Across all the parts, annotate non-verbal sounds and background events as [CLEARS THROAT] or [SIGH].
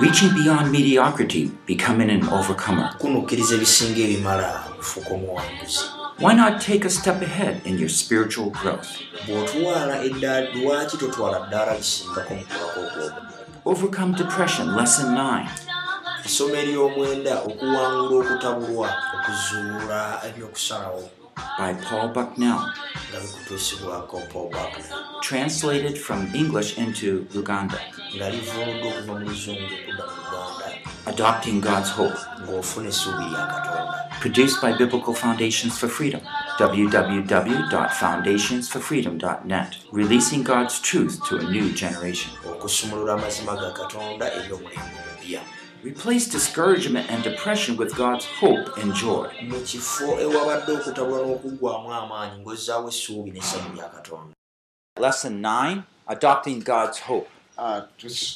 reaching beyond mediocrity, becoming an overcomer. kunukkiriza ebisinga ebimala okufuuka omuwanguzi Why not take a step ahead in your spiritual growth? bw'otwala eddaala lwaki totwala ddaala lisingako mu kulako okwomu Overcome depression, lesson 9. isomo ery'omwenda okuwangula okutabulwa okuzuula ebyokusalawo by Paul Bucknell, translated from English into Luganda. Nga livuluddwa okuva mu luzungu okudda mu uganda Adopting God's Hope, ng'ofuna essuubi lya katonda produced by Biblical Foundations for Freedom. www.foundationsforfreedom.net, releasing God's truth to a new generation. okusumulula amazima ga katonda eri omulembe omupya Replace discouragement and depression with God's hope and joy. mu kifo ewabadde okutabulwa n'okuggwamu amaanyi ng'ozzaawo essuubi n'essanyu lya katonda Lesson 9 Adopting God's Hope. Ah,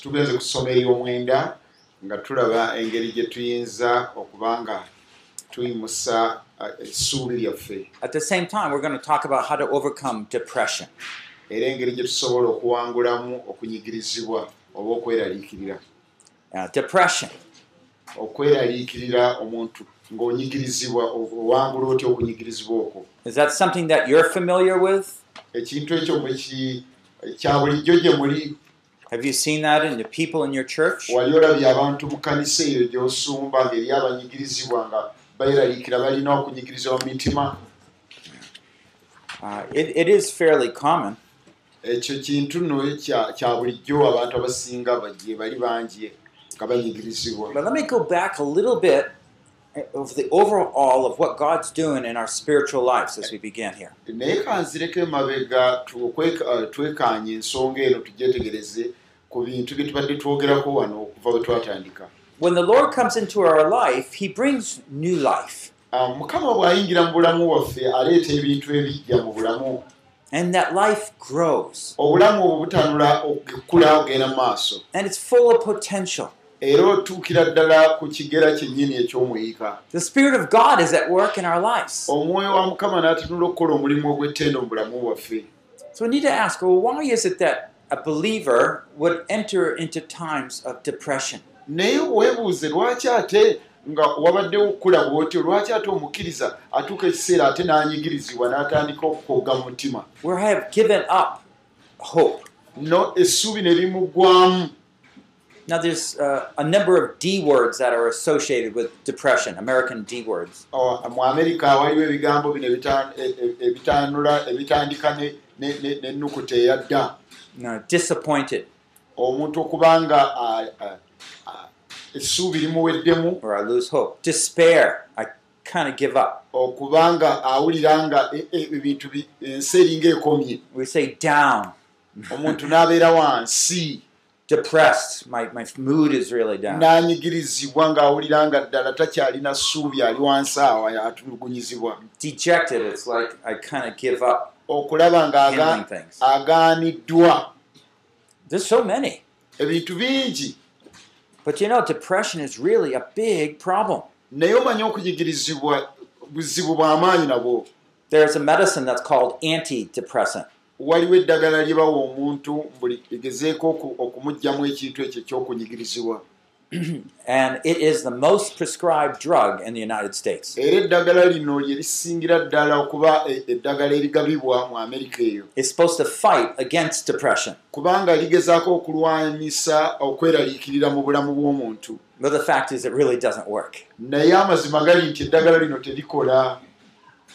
tugenze ku ssomo ery'omwenda nga tulaba engeri gye tuyinza okuba nga tuyimusa ah, essuubi lyaffe At the same time, we're going to talk about how to overcome depression. era engeri gye tusobola okuwangulamu okunyigirizibwa oba okweraliikirira Uh, depression. okweraliikirira omuntu ng'onyigirizibwa owangula otya okunyigirizibwa okwo Is that something that you're familiar with? ekintu ekyo ki- kya bulijjo gye muli Have you seen that in the people in your church? wali olabye abantu mu kanisa eyo gy'osumba ng'eri abanyigirizibwa nga beeraliikira balina okunyigirizibwa mu mitima Uh, it, it is fairly common. ekyo kintu nno kya bulijjo abantu abasinga bagye bali bangi nga banyigirizibwa But let me go back a little bit of the overall of what God's doing in our spiritual lives as we begin here. naye kanzireko emabega twekaanye ensonga eno tugyetegereze ku bintu bye tubadde twogerako wano okuva bwe twatandika When the Lord comes into our life, He brings new life. Ah, mukama bw'ayingira mu bulamu waffe aleeta ebintu ebijja mu bulamu And that life grows. And it's full of potential. Era otuukira ddala ku kigera kyennyini eky'omuyika The Spirit of God is at work in our lives. omwoyo wa mukama n'atunula okukola omulimu ogw'ettendo mu bulamu bwaffe So we need to ask well, why is it that a believer would enter into times of depression? naye weebuuze lwaki ate nga wabaddewo okukula bw'otyo lwaki ate omukkiriza atuuka ekiseera ate n'anyigirizibwa n'atandika okukogga mu mutima Where I have given up hope. no essuubi ne limuggwamu Now, there's uh, a number of D words that are associated with depression, American D words. Oh, mu amerika waliwo ebigambo bino e- e- ebitanula ebitandika ne- ne- ne- n'ennukuta eya dda. You know, disappointed, omuntu okuba nga essuubi limuweddemu. Or I lose hope. Despair, I kind of give up. okuba nga awulira nga e- ebintu bi- ensi eringa ekomye. We say down, omuntu n'abeera wansi depressed, my, my mood is really down. n'anyigirizibwa ng'awulira nga ddala takyalina ssuubi ali wansi awo atulugunyizibwa Dejected, it's like I kind of give up okulaba ng'aga- handling things. agaaniddwa There's so many. ebintu bingi But you know, depression is really a big problem. naye omanye okunyigirizibwa buzibu bw'amaanyi nabwo There's a medicine that's called antidepressant. Waliwo eddagala lye bawa omuntu buli egezeeko oku- okumuggyamu ekintu ekyo ekyokunyigirizibwa [CLEARS THROAT] And it is the most prescribed drug in the United States. e- It's supposed to fight against depression. But the fact is, it really doesn't work.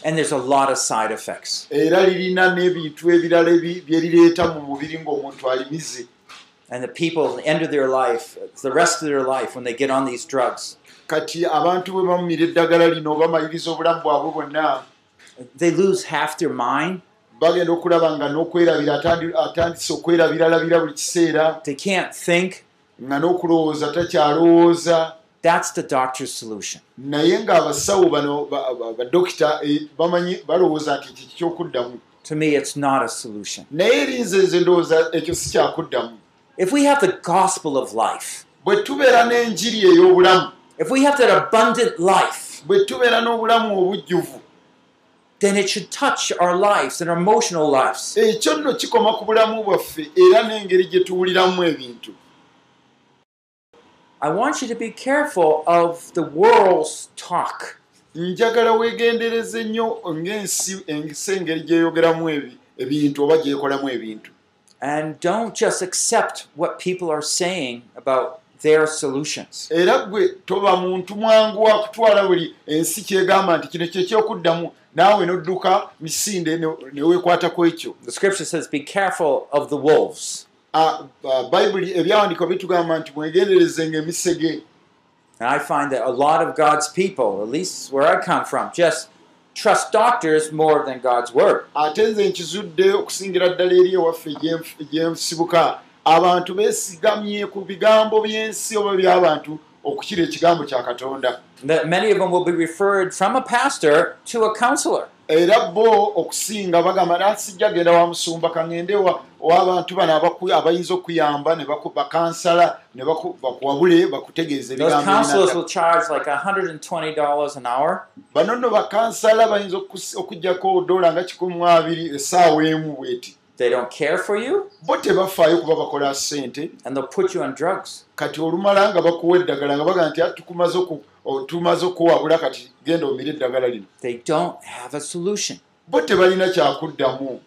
And there's a lot of side effects. era lirina n'ebintu ebirala ebi- bye lireeta mu mubiri ng'omuntu alimize And the people, at the end of their life, the rest of their life, when they get on these drugs, kati abantu bwe bamumira eddagala lino obamaliriza obulamu bwabwe bwonna they lose half their mind. bagenda okulaba nga n'okwerabira atandi- atandise okwerabiralabira buli kiseera They can't think. nga n'okulowooza takyalowooza That's the doctor's solution. naye ng'abasawo bano ba- ba- badokita eh, bamanyi balowooza nti ekyo kikyokuddamu To me, it's not a solution. naye erinze nze ndowooza ekyo si kyakuddamu If we have the gospel of life, bwe tubeera n'enjiri ey'obulamu if we have that abundant life, bwe tubeera n'obulamu obujjuvu then it should touch our lives and our emotional lives. ekyo nno kikoma ku bulamu bwaffe era n'engeri gye tuwuliramu ebintu I want you to be careful of the world's talk. njagala weegendereze nnyo ng'ensi ensi engeri gyeyogeramu ebi- ebintu oba gyekolamu ebintu And don't just accept what people are saying about their solutions. era gwe toba muntu mwangu wa kutwala buli ensi kyegamba nti kino kyekyokuddamu naawe nodduka misinde ne- ne weekwatako ekyo The scripture says, Be careful of the wolves. Bayibuli ebyawandiikwa bitugamba nti mwegenderezenga emisege And I find that a lot of God's people, at least where I come from, just trust doctors more than God's word. ate nze nkizudde okusingira ddala eri ewaffe gye nsibuka abantu beesigamye ku bigambo by'ensi oba by'abantu okukira ekigambo kya katonda That many of them will be referred from a pastor to a counselor. era bo okusinga bagamba nasijja genda wa musumba kaŋŋende wa- w'abantu bano abaku- abayinza okuyamba ne bakansala ne baku- bakuwabule bakutegeeza ebigambo counselors ebinadda. will charge like $120 an hour. bano nno bakansala bayinza okugjako dola nga kikumi mu abiri essaawa emu bweti They don't care for you, bo tebafaayo kuba bakola ssente and they'll put you on drugs. kati olumala nga bakuwa eddagala nga baga nti "Ah, tumaze okuwabula kati genda omire eddagala lino bo tebalina kyakuddamu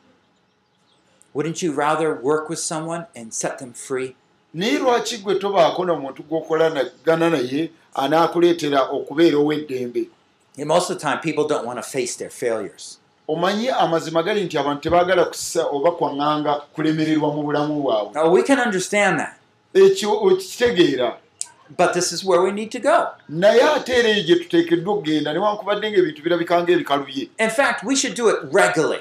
Wouldn't you rather work with someone and set them free? naye lwaki gwe tobaako n'omuntu gw'okolagana naye anaakuleetera okubeera ow'eddembe And most of the time, people don't want to face their failures. omanyi amazima gali nti abantu tebaagala kussa oba kwaŋŋanga kulemererwa mu bulamu bwabwe Now, we can understand that, ekyo okitegeera but this is where we need to go. naye ate era eyo gye tuteekeddwa okugenda newankubadde ng'ebintu birabika ng'ebikaluye In fact, we should do it regularly.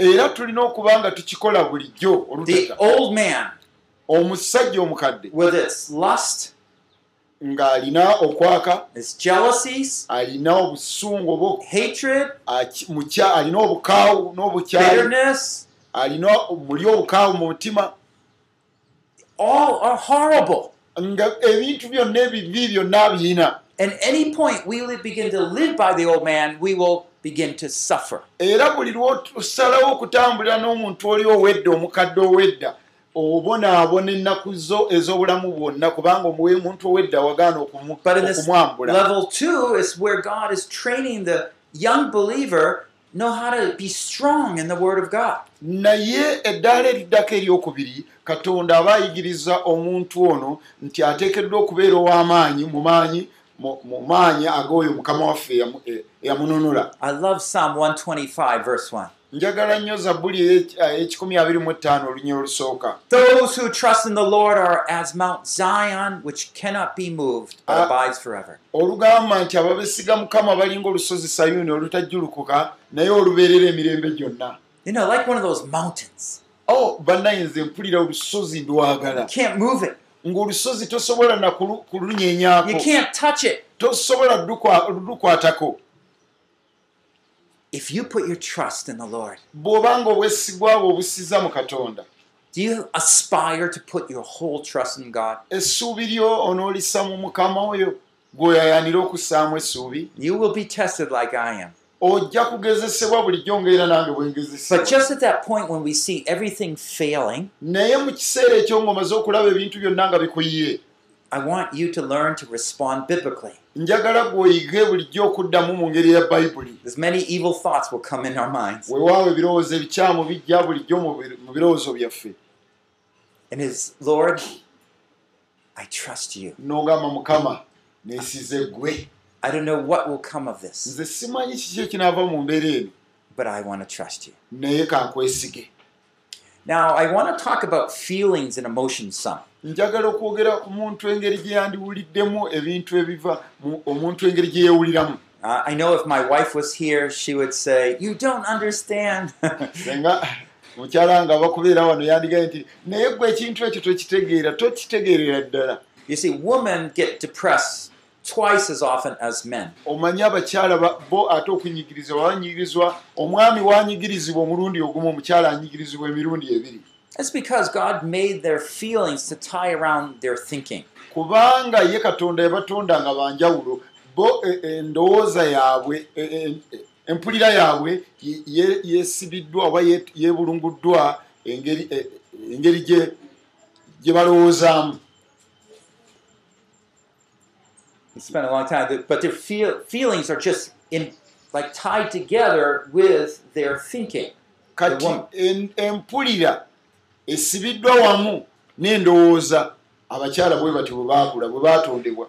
Era tulina okuba nga tukikola bulijjo The old man omusajja omukadde with its lust, ng'alina okwaka its jealousies, alina obusungu oba hatred, alina obukaawu bitterness, alina muli obukaawu mu mutima. all are horrible. nga ebintu byonna ebibi byonna abiyina At any point we begin to live by the old man, we will begin to suffer. era buli lwosalawo okutambulira n'omuntu oli owedda omukadde owedda obonaabona ennaku zo ez'obulamu bwonna kubanga omuwe muntu owedda wagaana okumu- But in this okumwambula level two is where God is training the young believer know how to be strong in the Word of God. naye eddaala eriddako eryokubiri katonda aba ayigiriza omuntu ono nti ateekeddwa okubeera ow'amaanyi mu maanyi mu maanyi ag'oyo mukama waffe eyamu- e- eyamununula I love Psalm 125, verse 1. njagala nnyo zabbuli ey'ek- ey'ekikumi abiri mu ttaano olunyiro olusooka Those who trust in the Lord are as Mount Zion, which cannot be moved, but Ah. abides forever. olugamba nti ababesiga mukama balinga olusozi sayuuni olutajjulukuka naye olubeerera emirembe gyonna You know, like one of those mountains. o bannaye nze mpulira olusozi ndwagala can't move it, ng'olusozi tosobola na you kulunyenyaako can't touch it. tosobola lukwa- lukwatako If you put your trust in the Lord, bw'obanga obwesigwa bwe obusiza mu katonda do you aspire to put your whole trust in God? essuubi lyo onoolisa mu mukama oyo gw'oyayanira okussaamu essuubi You will be tested like I am. Ojja kugezesebwa bulijjo ngaera nange But bwengezesebwa just at that point when we see everything failing, naye mu kiseera ekyo ng'omaze okulaba ebintu byonna nga bikuyiye I want you to learn to respond biblically. njagala gw'oyige bulijjo okuddamu mu ngeri ya bayibuli Because many evil thoughts will come in our minds. weewaawo ebirowoozo ebikyamu bijja bulijjo mu bi- mu birowoozo byaffe And is Lord, I trust you. n'ogamba mukama neesize gwe I don't know what will come of this, nze simanyi kiki ekinaava mu mbeera eno but I want to trust you. naye kankwesige Now, I want to talk about feelings and emotions some. njagala okwogera ku muntu engeri gye yandiwuliddemu ebintu ebiva mu- omuntu engeri gye yeewuliramu Uh, I know if my wife was here, she would say, You don't understand. [LAUGHS] senga mukyala nga bakubeera wano yandigaye nti naye gwe ekintu ekyo tokitegeera tokitegeerera ddala you see, women get depressed twice as often as men. omanyi abakyala ba- bo ate okunyigirizibwa banyigirizwa omwami wanyigirizibwa omulundi ogumu omukyala anyigirizibwa emirundi ebiri That's because God made their feelings to tie around their thinking. kubanga ye katonda yabatonda nga banjawulo bo e- e- endowooza yaabwe e- empulira yaabwe ye- ye- yeesibiddwa oba ye- yeebulunguddwa engeri gye balowoozaamu He spent a long time, but their feel, feelings are just in, like tied together with their thinking. kati empulira esibiddwa wamu n'endowooza abakyala bwe batyo bwe baakula bwe baatondebwa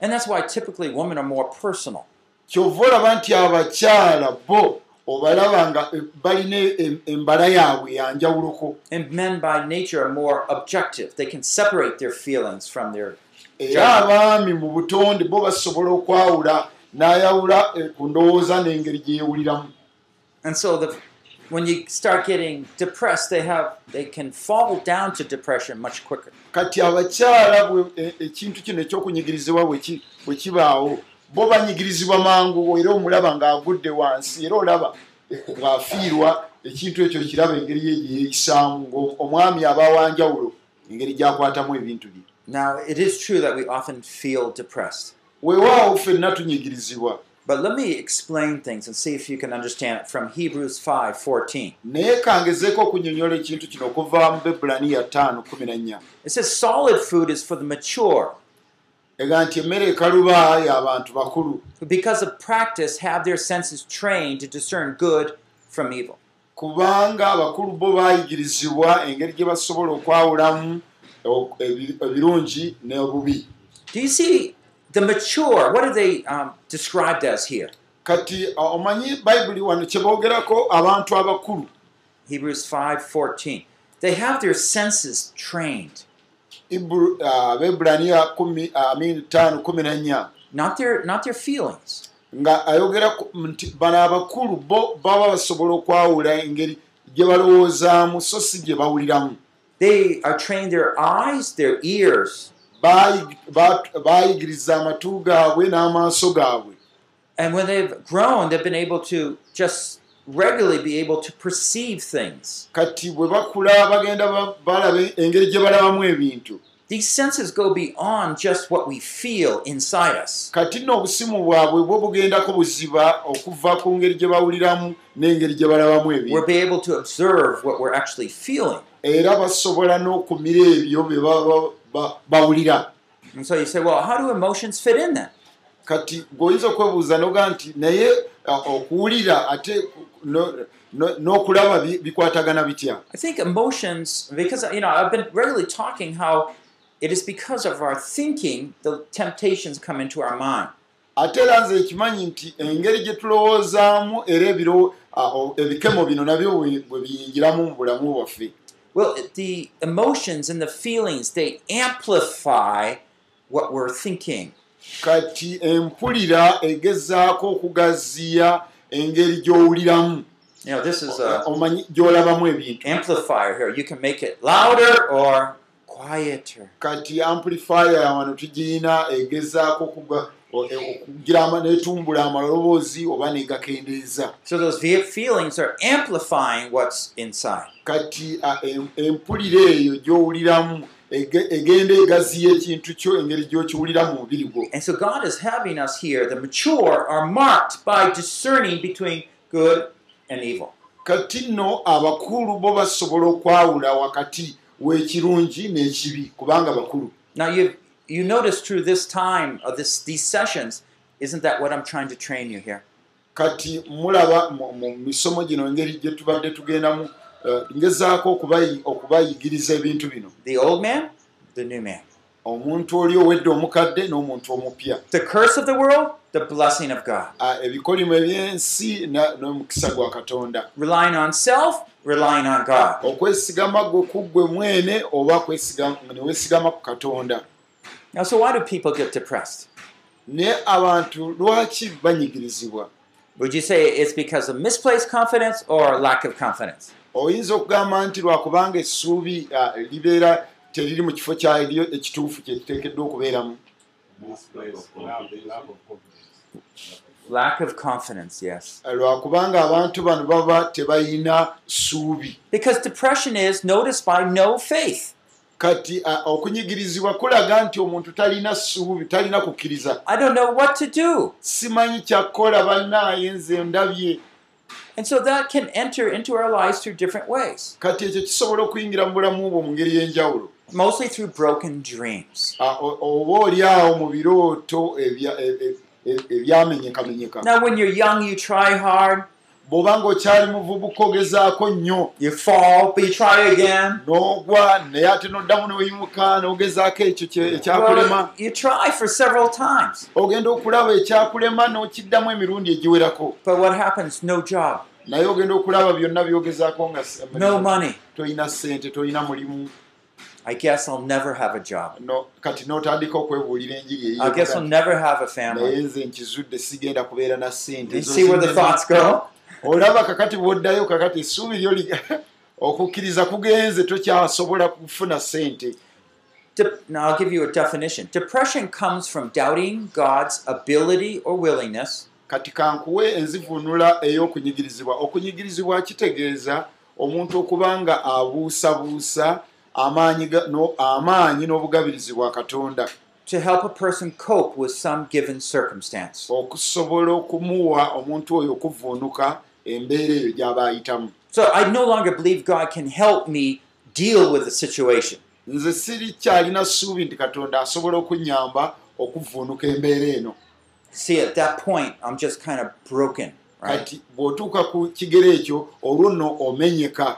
And that's why typically women are more personal. kyova olaba nti abakyala bo obalaba nga eh, balina em- embala yaabwe yanjawuloko And men by nature are more objective. They can separate their feelings from their. Era abaami mu butonde bo basobola okwawula n'ayawula eh, ku ndowooza n'engeri gye yeewuliramu. And so the, when you start getting depressed, they have they can fall down to depression much quicker. kati abakyala bwe- e- ekintu kino ekyokunyigirizibwa bwe ki- bwe kibaawo bo banyigirizibwa mangu era omulaba ng'agudde wansi era olaba eh, ng'afiirwa ekintu ekyo kiraba engeri ye gye yeeyisaamu ng'omwami aba wanjawulo engeri gy'akwatamu ebintu bye Now, it is true that we often feel depressed. weewaawo ffenna tunyigirizibwa But let me explain things and see if you can understand it from Hebrews 5:14. naye kangezeeko okunyonyola ekintu kino okuva mu bebulaniya 5:14 It says solid food is for the mature, ega nti emmere ekaluba y'abantu bakulu who because of practice have their senses trained to discern good from evil. kubanga abakulu bo baayigirizibwa engeri gye basobola okwawulamu ebirungi n'obubi Do you see the mature? What are they um, described as here? kati omanyi bayibuli wano kye boogerako abantu abakulu Hebrews 5:14. They have their senses trained, abebulaniya 5:14 not their not their feelings. nga ayogera nti bano abakulu bo baba basobola okwawula engeri gye balowoozaamu so si gye bawuliramu They are trained their eyes, their ears, Baayi- ba- baayigiriza amatu gaabwe n'amaaso gaabwe and when they've grown, they've been able to just regularly be able to perceive things. kati bwe bakula bagenda ba- balaba engeri gye balabamu ebintu These senses go beyond just what we feel inside us. kati nno obusimu bwabwe bwo bugendako buziba okuva ku ngeri gye bawuliramu n'engeri gye balabamu ebintu be able to observe what we're actually feeling. Era basobola n'okumira ebyo bye bawulira And so you say, well, how do emotions fit in then? kati gweoyinza okwebuuza noga nti naye okuwulira ate no- no- n'okulaba bi- bikwatagana bitya I think emotions, because you know, I've been regularly talking how it is because of our thinking the temptations come into our mind. ate era nze ekimanyi nti engeri gye tulowoozaamu era ebikemo bino nabyo bwe biyingiramu mu bulamu bwaffe Well, the emotions and the feelings they amplify what we're thinking. kati empulira egezaako okugaziya engeri gy'owuliramu You know, this is a amplifier here. You can make it louder or quieter. kati amplifier wano tugirina egezaako okuga- o- okugira ama- netumbula amaloboozi oba negakendeeza So those feelings are amplifying what's inside. kati a, em- empulira eyo gy'owuliramu ege- egenda egaziya ekintu kyo engeri gy'okiwulira mu mubiri gwo And so God is having us here, the mature are marked by discerning between good and evil. kati nno abakulu bo basobola okwawula wakati w'ekirungi n'ekibi kubanga bakulu Now you you notice through this time of this these sessions, isn't that what I'm trying to train you here? kati mulaba mu misomo gino engeri gye tubadde tugendamu eh, ngezaako okubayi- okubayigiriza ebintu bino The old man, the new man. omuntu oli owedde omukadde n'omuntu omupya The curse of the world, the blessing of God. Ah, ebikolimo eby'ensi n'omukisa gwa katonda Relying on self, relying on God. okwesigama gwe ku ggwe mwene oba kwesigama- ne weesigama ku katonda Now, so why do people get depressed? naye abantu lwaki banyigirizibwa Would you say it's because of misplaced confidence or lack of confidence? oyinza okugamba nti lwakubanga essuubi ah, libeera teriri mu kifo kyalyo ekituufu kye liteekeddwa okubeeramu lack, of confidence. Lack of confidence, yes. lwakubanga abantu bano baba tebalina ssuubi Because depression is noticed by no faith. Kati okunyigirizibwa kulaga nti omuntu talina ssuubi talina kukkiriza I don't know what to do. simanyi kyakkola bannaaye nze ndabye And so that can enter into our lives through different ways. kati ekyo kisobola okuyingira mu bulamu bwo mu ngeri y'enjawulo mostly through broken dreams. Oba oli awo mu birooto e- e- e- ebyamenyekamenyeka Now, when you're young, you try hard, bw'oba ng'okyali muvubuka ogezaako nnyo. N'ogwa naye ate n'oddamu n'oyimuka n'ogezaako ekyo ekyakulema. ogenda okulaba ekyakulema n'okiddamu emirundi egiwerako. Naye ogenda okulaba byonna byogezaako nga tolina ssente tolina mulimu. I guess I'll never have a job. no, kati n'otandika okwebuulira enjiri I guess I'll never have a naye family. nze nkizudde sigenda kubeera na ssente You see where the thoughts go? Olaba kakati bw'oddayo kakati essuubi lyo [LAUGHS] okukkiriza kugenze tokyasobola kufuna ssente De- now, I'll give you a definition. Depression comes from doubting God's ability or willingness kati kankuwe enzivunula ey'okunyigirizibwa okunyigirizibwa kitegeeza omuntu okuba nga abuusabuusa amaanyi no- n'obugabirizi bwa katonda to help a person cope with some given circumstance. okusobola okumuwa omuntu oyo okuvuunuka embeera eyo gy'aba ayitamu So I no longer believe God can help me deal with the situation. nze siri kyalina ssuubi nti katonda asobola okunyamba okuvuunuka embeera eno See, at that point, I'm just kind of broken, right? kati bw'otuuka ku kigero ekyo olwo nno omenyeka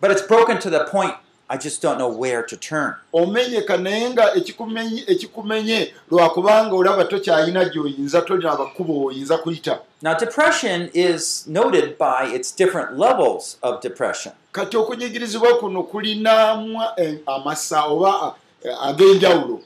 But it's broken to the point I just don't know where to turn. omenyeka naye nga ekikumenye- lwakubanga olaba tokyalina gy'oyinza tolina bakkubo oyinza kuyita Now, depression is noted by its different levels of depression. kati okunyigirizibwa kuno kulinamu eh, amasa oba eh, ag'enjawulo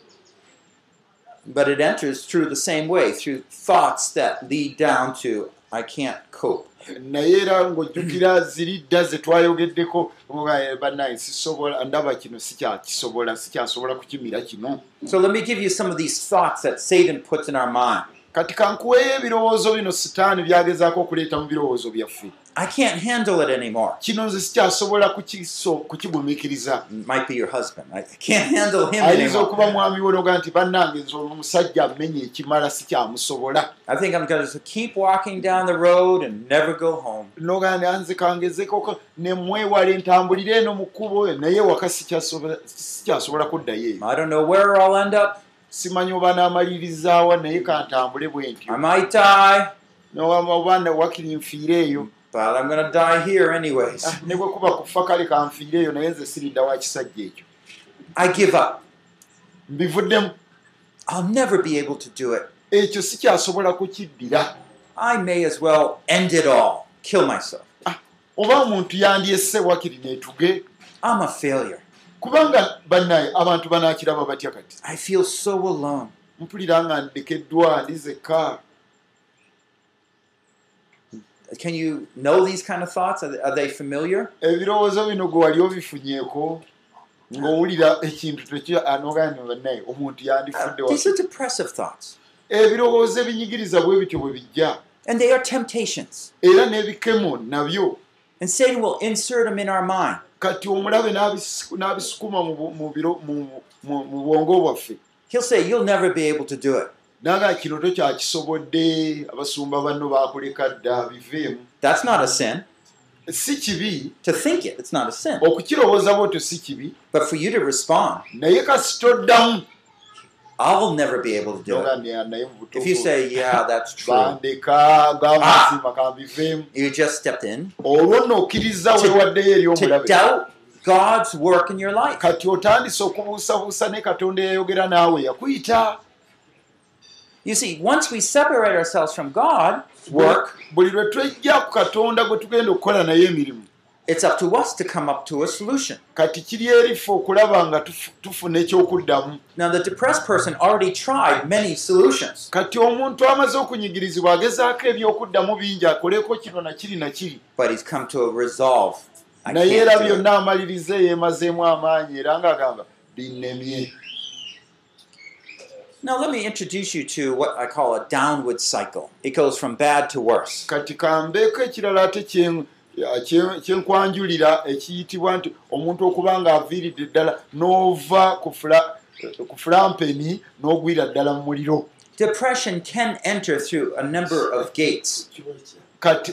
But it enters through the same way, through thoughts that lead down to, I can't cope. Naye era ng'ojjukira ziridda ze twayogeddeko eh, bannaye sisobola ndaba kino sikyakisobola sikyasobola kukimira kino So let me give you some of these thoughts that Satan puts in our mind. kati kankuweyo ebirowoozo bino sitaani byagezaako okuleeta mu birowoozo byaffe I can't handle it anymore. kino nze sikyasobola kukigumiikiriza It might be your husband. I can't handle him ayinza anymore. okuba mwami we noga nti bannange nze omusajja amenye ekimala sikyamusobola I think I'm going to keep walking down the road and never go home. noga nti anze kangezeko nemwewala entambulire eno mu kkubo naye waka sikyasobola kuddayo eyo I don't know where I'll end up. simanyi oba naamalirizaawa naye kantambule bwe I ntyo might die, oba wakiri nfiire eyo but I'm going to die here anyways. Ah, ne bwe kuba kufa kale kanfiire eyo naye nze siridda wa kisajja ekyo I give up. mbivuddemu I'll never be able to do it. ekyo sikyasobola kukiddira I may as well end it all, kill myself. oba omuntu yandyesse wakiri neetuge I'm a failure. kubanga bannaye abantu banaakiraba batya kati I feel so alone. mpulira nga ndekeddwa ndi zekka Can you know these kind of thoughts? Are they, are they familiar? ebirowoozo bino gwe wali obifunyeeko ng'owulira ekintu tekyanogani bannaye omuntu Uh, yandifudde these wa are depressive thoughts. ebirowoozo ebinyigiriza bwe bityo bwe bijja And they are temptations. era n'ebikemo nabyo And Satan will insert them in our mind. kati omulabe n'abisukuma mu bwongo bwaffe He'll say, You'll never be able to do it. Naga kino tokyakisobodde abasumba banno baakuleka dda biveemu. That's not a sin. si kibi. To think it, it's not a sin. okukirowooza bwotyo si kibi. But for you to respond, naye kasi toddamu I'll never be able to do it. If you say, Yeah, that's true, kambiveemu. You just stepped in. Olwo nno okkiriza To- weewaddeyo eri to omulabe. doubt God's work in your life. kati otandise okubuusabuusa ne katonda eyayogera naawe yakuyita You see, once we separate ourselves from God's work, buli lwe twejja ku katonda gwe tugenda okukola naye emirimu it's up to us to come up to a solution. kati kiri erife okulaba nga tufu- tufuna ekyokuddamu. Now, the depressed person already tried many solutions, kati omuntu amaze okunyigirizibwa agezaako ebyokuddamu bingi akoleko kino nakiri nakiri but he's come to a resolve. I naye era byonna amalirize yeemazeemu amaanyi era ng'agamba binnemye Now, let me introduce you to what I call a downward cycle. It goes from bad to worse. kati kambeeko ekirala ate kye- kye- kyenkwanjulira ekiyitibwa nti omuntu okuba nga aviiridde ddala n'ova ku fulampeni n'ogwira ddala mu muliro Depression can enter through a number of gates. kati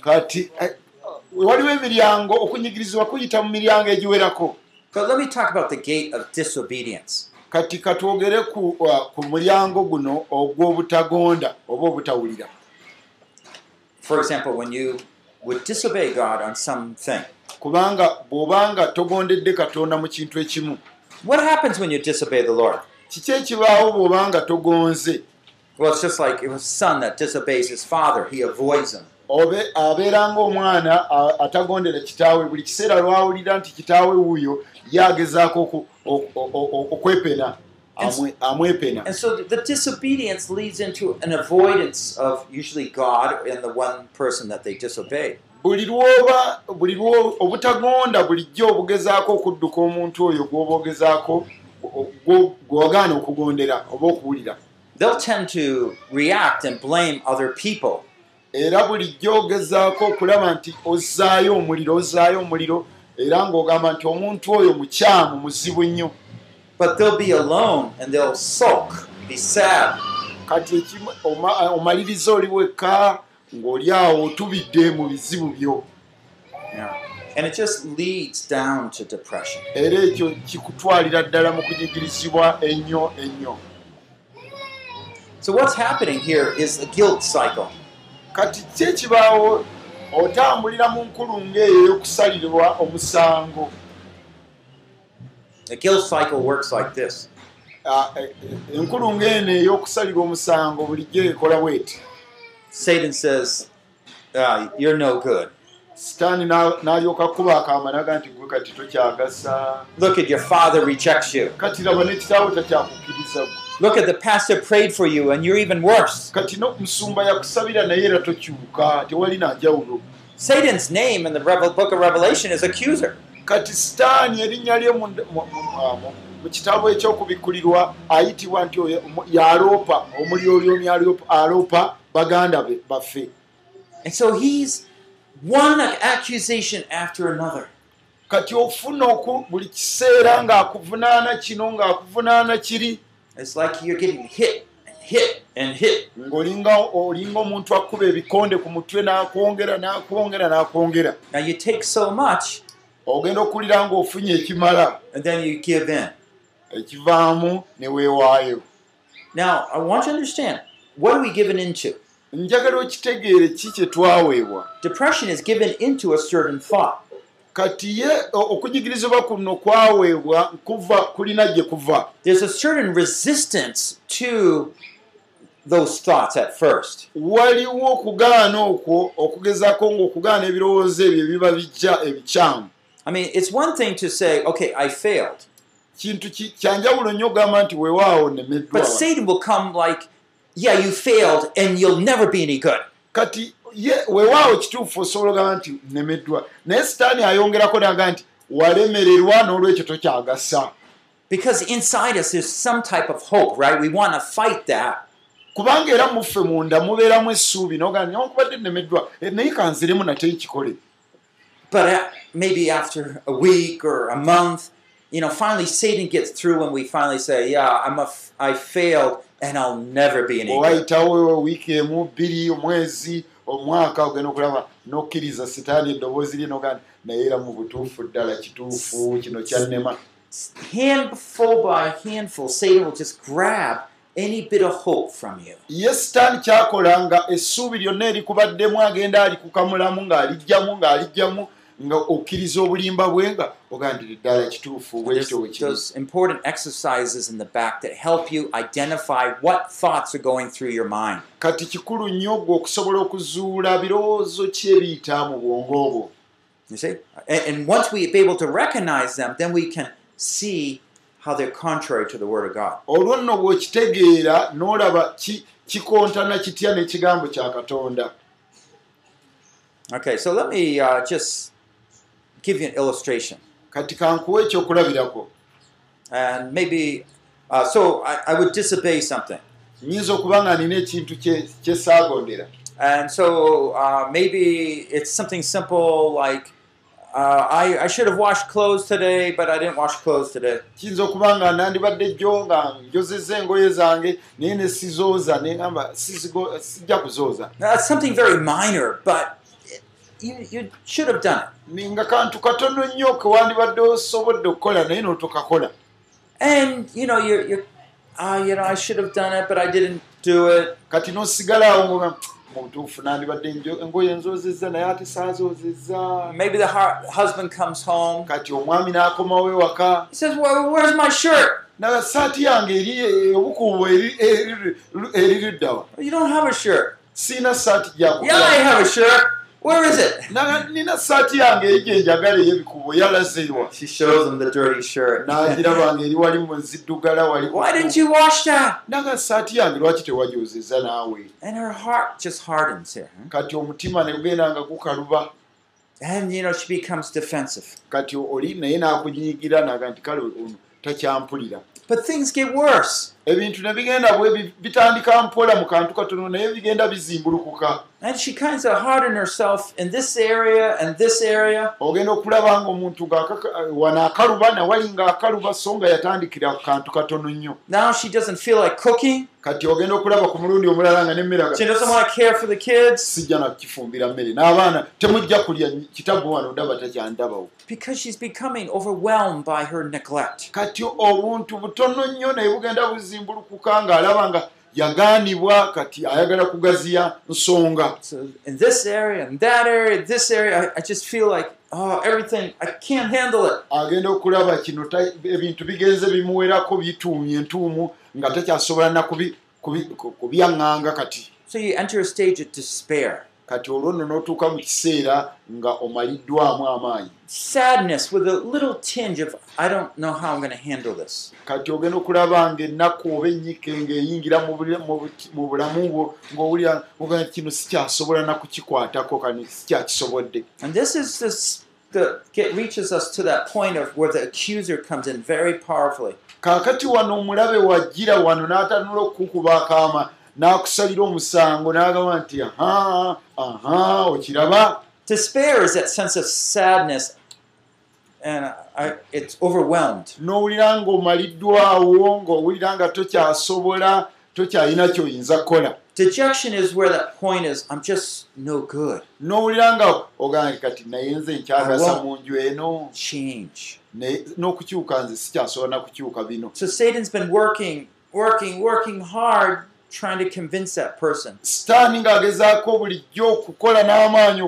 kati eh, waliwo emiryango okunyigirizibwa kuyita mu miryango egiwerako But let me talk about the gate of disobedience. Kati katwogere ku, uh, ku mulyango guno ogw'obutagonda oba obutawulira For example, when you would disobey God on something, kubanga bw'obanga togondedde katonda mu kintu ekimu what happens when you disobey the Lord? kiki ekibaawo bw'obanga togonze Well, it's just like a son that disobeys his father, he avoids him. Abeera ngaomwana atagondera kitaawe buli kiseera lwawulira nti kitaawe wuuyo yagezaako okwepena And so the disobedience leads into an avoidance of usually God and the one person that they disobeyed. buli lwoba buli lwo obutagonda bulijjo obugezaako okudduka omuntu oyo gw'oba ogezaako gw'ogaana okugondera oba okuwulira They'll tend to react and blame other people. Era bulijjo ogezaako okulaba nti ozzaayo omuliro ozzaayo omuliro era ng'ogamba nti omuntu oyo mukyamu muzibu nnyo But they'll be alone and they'll sulk, be sad. kati omaliriza oli wekka ng'oli awo otubidde mu bizibu byo And it just leads down to depression. era ekyo kikutwalira ddala mu kunyigirizibwa ennyo ennyo So what's happening here is the guilt cycle. Kati ki ekibaawo otambulira mu nkulunga eyo ey'okusalirwa omusango The guilt cycle works like this. Ah, eh, eh, enkulunga eno ey'okusalirwa omusango bulijjo ekola bweti Satan says, uh, You're no good. sitaani n'a- n'alyoka kuba akaamanaga nti gwe kati tokyagasa Look at your father rejects you. kati raba ne kitaawo takyakukkiriza gwe Look at the pastor prayed for you and you're even worse. kati n'omusumba yakusabira naye era tokyuka tewali nanjawulo Satan's name in the Revel- book of Revelation is accuser. kati sitaani erinnya lye mu- mu- mu- mu- kitabo ekyokubikkulirwa ayitibwa nti oyo- mu- yaloopa omulyolyomi aloopa- aloopa baganda be baffe And so he's one accusation after another. kati ofuna oku buli kiseera ng'akuvunaana kino ng'akuvunaana kiri It's like you're getting hit and hit and hit. ng'olinga olinga omuntu akuba ebikonde ku mutwe n'akwongera n'akwongera n'akwongera Now you take so much ogenda okuwulira ng'ofunye ekimala and then you give in. ekivaamu ne weewaayo Now I want you to understand what are we given into? njagala okitegeere ki kye twaweebwa Depression is given into a certain thought. Kati ye o- okunyigirizibwa kuno kwaweebwa kuva kulina gye kuva There's a certain resistance to those thoughts at first. waliwo okugaana okwo okugezaako ng'okugaana ebirowoozo ebyo ebiba bijja ebikyamu I mean, it's one thing to say, okay, I failed. kintu ki- kyanjawulo nnyo okugamba nti weewaawo nemeddwa But Satan will come like, yeah, you failed and you'll never be any good. kati ye weewaawo kituufu osobola ogamba nti nemeddwa naye sitaani ayongerako naga nti walemererwa n'olwekyo tokyagasa Because inside us, there's some type of hope, right? We want to fight that. kubanga era muffe munda mubeeramu essuubi nogaa newankubadde nemeddwa eh, naye kanziremu nate kikole But uh, maybe after a week or a month, you know, finally Satan gets through when we finally say, yeah, I'm a I failed and I'll never be any good. owayitawo wiiki emu bbiri omwezi omwaka ogenda okulaba nokkiriza sitaani eddoboozi lye nogaa naye era mu butuufu ddala kituufu kino kyannema Handful by handful, Satan will just grab any bit of hope from you. ye sitaani kyakola nga essuubi lyonna erikubaddemu agenda alikukamulamu ng'alijjamu ng'alijjamu nga okkiriza obulimba bwe nga ogaa nti ddala kituufu bwe There's kityo bwe kiri those important exercises in the back that help you identify what thoughts are going through your mind. kati kikulu nnyo gwe okusobola okuzuula birowoozo ki ebiyita mu bwongo bwo You see? And, and once we be able to recognize them, then we can see how they're contrary to the Word of God. olwo nno bw'okitegeera n'olaba ki- kikontana kitya n'ekigambo kya katonda Okay, so let me uh, just give you an illustration. kati kankuwa ekyokulabirako And maybe, uh, so I, I would disobey something. nnyinza okuba nga nina ekintu kye saagondera And so uh, maybe it's something simple like uh, I, I should have washed clothes today, but I didn't wash clothes today. kiyinza okuba nga nandibadde jjo nga njozezza engoye zange naye ne sizooza neŋamba sijja kuzooza Now, it's something very minor, but you, you should have done it. Nga kantu katono nnyo ke wandibadde osobodde okukola naye n'otokakola And you know, you're, you're uh, you know, I should have done it, but I didn't do it. kati n'osigalaawo ngoga mu butuufu nandibadde engoye nzoozezza naye ate saazoozezza Maybe the hu- husband comes home. kati omwami n'akomawo ewaka He says, well, where's my shirt? naga saati yange eri obukuubo eri- eri- eririddawa You don't have a shirt. siina saati Yeah, I have a shirt. Where is it? nina saati yange eri gyenjagala ey'ebikuubo yalazeewa She shows him the dirty shirt. n'agiraba nga eri wali mu ziddugala wali Why didn't you wash that? naga saati yange lwaki tewagyozeza naawe And her heart just hardens here. huh? kati omutima ne gugenda nga gukaluba And, you know, she becomes defensive. kati oli naye n'akunyiigira naga nti kale ono takyampulira But things get worse. ebintu ne bigenda bwe bi- bitandika mpola mu kantu katono naye bigenda bizimbulukuka And she kind of hardened herself in this area and this area. ogenda okulaba nga omuntu ng'akaka- wano akaluba nawali ng'akaluba so nga yatandikira ku kantu katono nnyo Now she doesn't feel like cooking. kati ogenda okulaba ku mulundi omulala nga nemmere She doesn't want to care for the kids sijja nakukifumbira mmere n'abaana temujja kulya kitabu wano ndaba takyandabawo because she's becoming overwhelmed by her neglect. kati obuntu butono nnyo naye bugenda buzimbulukuka ng'alaba nga yagaanibwa kati ayagala kugaziya nsonga. So in this area, in that area, this area, I, I just feel like, oh, everything, I can't handle it. agenda okulaba kino ebintu bigenze bimuwerako bituumye entuumu nga takyasobola na kubyaŋŋanga kati. So you enter a stage of despair, kati olwo nno n'otuuka mu kiseera nga omaliddwamu amaanyi sadness with a little tinge of, I don't know how I'm going to handle this. kati ogenda okulaba ngaennaku oba ennyike ng'eyingira mu bulamu bwo ng'owulira oga kino sikyasobola na kukikwatako kani sikyakisobodde And this is this, the, get, reaches us to that point of where the accuser comes in very powerfully. kaakati wano omulabe wajjira wano n'atanula okukukuba akaama n'akusalira omusango n'agamba nti aha aha okiraba Despair is that sense of sadness, and I, it's overwhelmed. n'owulira ng'omaliddwawo ng'owulira nga tokyasobola tokyalina kyoyinza kukola Dejection is where that point is, I'm just no good. n'owulira nga nti kati naye nze nkyagasa mu nju eno Change. n'okukyuka nze sikyasobola na kukyuka bino So Satan's been working, working, working hard trying to convince that person. sitaani ng'agezaako bulijjo okukola n'amaanyi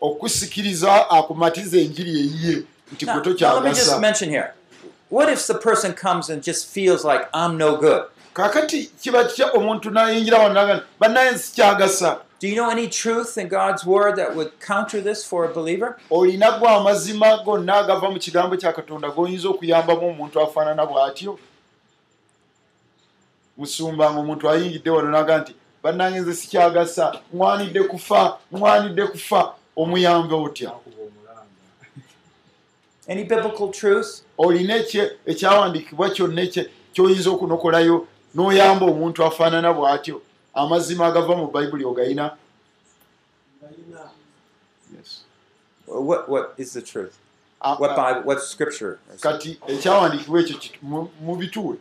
okusikiriza akumatiza enjiri eyiye nti gwe now let me just tokyagasa mention here. What if the person comes and just feels like I'm no good? kaakati kiba kitya omuntu n'ayingira nti, bannaye nsikyagasa Do you know any truth in God's word that would counter this for a believer? olina gwe amazima gonna agava mu kigambo kya katonda g'oyinza okuyambamu omuntu afaanana bw'atyo musumba nga omuntu ayingidde wano n'agamba nti bannange nze sikyagasa ŋwanidde kufa ŋwanidde kufa omuyambe otya Any biblical truth? olina ekyawandiikibwa kyonna ky'oyinza okunokolayo n'oyamba omuntu afaanana bw'atyo amazima agava mu bayibuli ogayina Yes. What, what is the truth? A- What a- Bible? What scripture? kati ekyawandiikibwa ekyo mubituwe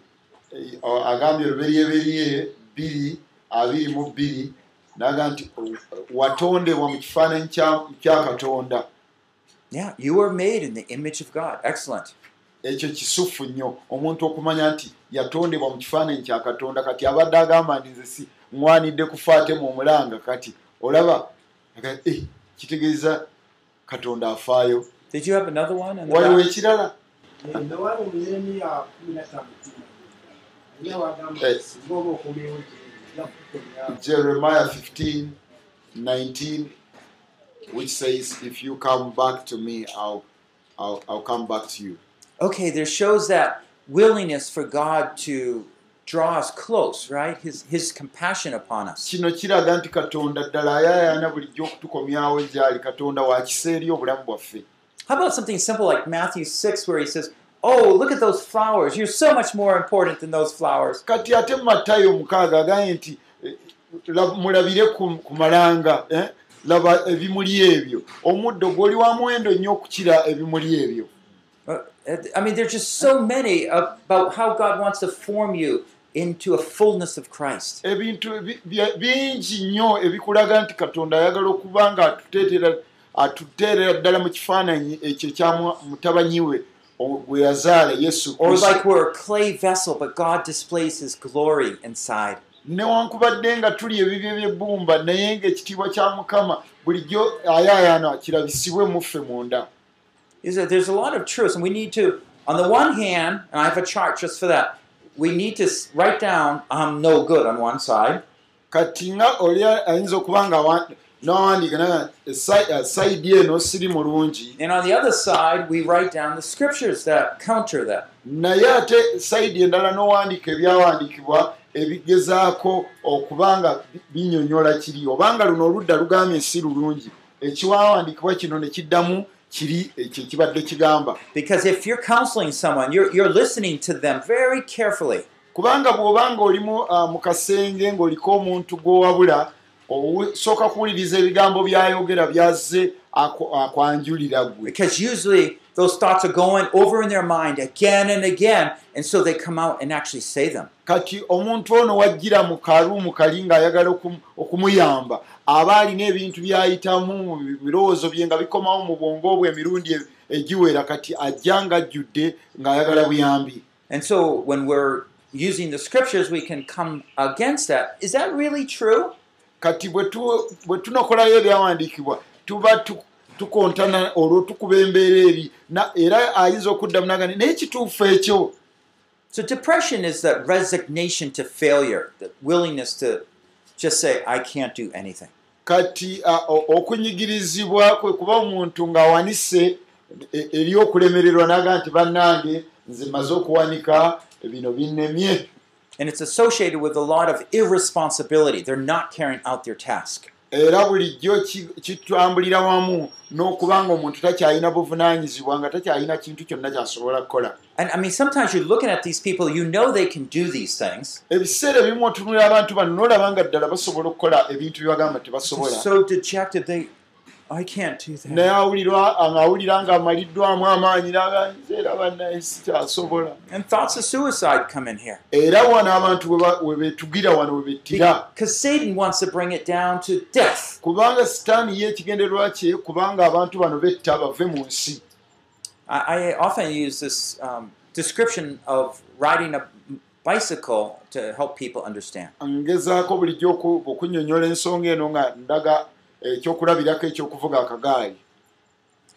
agambye luberyeberye bbiri abiri mu bbiri naga nti watondebwa mu kifaananyi kya katonda. Yeah, you were made in the image of God. Excellent. ekyo kisufu nnyo. Omuntu okumanya nti yatondebwa mu kifaananyi kya katonda kati abadde agamba nti nze si ŋwanidde kufa ate mu omulanga kati olaba eh, kitegeeza katonda afaayo. Waliwo ekirala Jeremiah 15, 19, which says, If you come back to me, I'll, I'll, I'll come back to you. Okay, there shows that willingness for God to draw us close, right? His His compassion upon us. kino kiraga nti katonda ddala ayayaana bulijjo okutukomyawo gyali katonda wa kisa eri obulamu bwaffe How about something simple like Matthew six, where He says, "Oh, look at those flowers! You're so much more important than those flowers." kati ate matayo mukaaga agambye nti eh, lab- mulabire ku, malanga eh? laba ebimuli ebyo omuddo gw'oli wa muwendo nnyo okukira ebimuli ebyo Uh, I mean, there's just so many about how God wants to form you into a fullness of Christ. ebintu bingi nnyo ebikulaga nti katonda ayagala okuba nga atuteetera atuteerera ddala mu kifaananyi ekyo ekya mu- mutabanyi we gwe yazaala yesu Or like we're a clay vessel, but God displays His glory inside. newankubadde nga tuli ebibyo by'ebbumba naye ng'ekitiibwa kya mukama bulijjo ayaayana kirabisibwe muffe munda. There's a lot of truths, and we need to, on the one hand, and I have a chart just for that, we need to write down I'm no good on one side, kati nga oli ayinza okuba nga wa- n'awandiika naga sayidi eno siri mulungi and on the other side, we write down the scriptures that counter that. naye ate sayidi endala n'owandiika ebyawandiikibwa ebigezaako okuba nga bi- binyonyola kiri obanga luno oludda lugambye si lulungi ekiwawandiikibwa kino ne kiddamu kiri ekyo ekibadde kigamba Because if you're counseling someone, you're, you're listening to them very carefully. kubanga bw'obanga olimu ah, mu kasenge ng'oliko omuntu gw'owabula osooka kuwuliriza ebigambo by'ayogera byazze akwanjulira gwe Because usually those thoughts are going over in their mind again and again, and so they come out and actually say them. kati omuntu ono wajjira mu kaluumu kali ng'ayagala okum- okumuyamba aba alina ebintu by'ayitamu mu birowoozo bye nga bikomawo mu bwongo bwe emirundi e- egiwera kati ajja ng'ajjudde ng'ayagala buyambi And so when we're using the scriptures, we can come against that. Is that really true? Kati bwe tu- bwe tunakolayo ebyawandiikibwa tuba tu- tukontana olwo tukuba embeera eri na- era ayinza okuddamu nagani naye kituufu ekyo So depression is that resignation to failure, the willingness to just say, I can't do anything. kati okunyigirizibwa kwe kuba omuntu ng'awanise eri okulemererwa naga nti bannange nze maze okuwanika bino binnemye And it's associated with a lot of irresponsibility. They're not carrying out their task. era bulijjo ki- kitambulira wamu n'okuba nga omuntu takyalina buvunaanyizibwa nga takyalina kintu kyonna kyasobola kukola And I mean, sometimes you're looking at these people, you know they can do these things. ebiseera ebimu otunulira abantu bano n'olaba nga ddala basobola okukola ebintu byebagamba tebasobola so dejected, they, I can't do that. naye awulirwa ng'awulira ng'amaliddwamu amaanyi naga nze era bannaye sikyasobola And thoughts of suicide come in here. era wano abantu we ba- we beetugira wano we bettira Because Satan wants to bring it down to death. kubanga sitaani ye ekigendererwa kye kubanga abantu bano betta bave mu nsi I, I often use this um, description of riding a bicycle to help people understand. ngezaako bulijjo oku- okunyonyola ensonga eno nga ndaga ekyokulabirako ekyokuvuga akagaali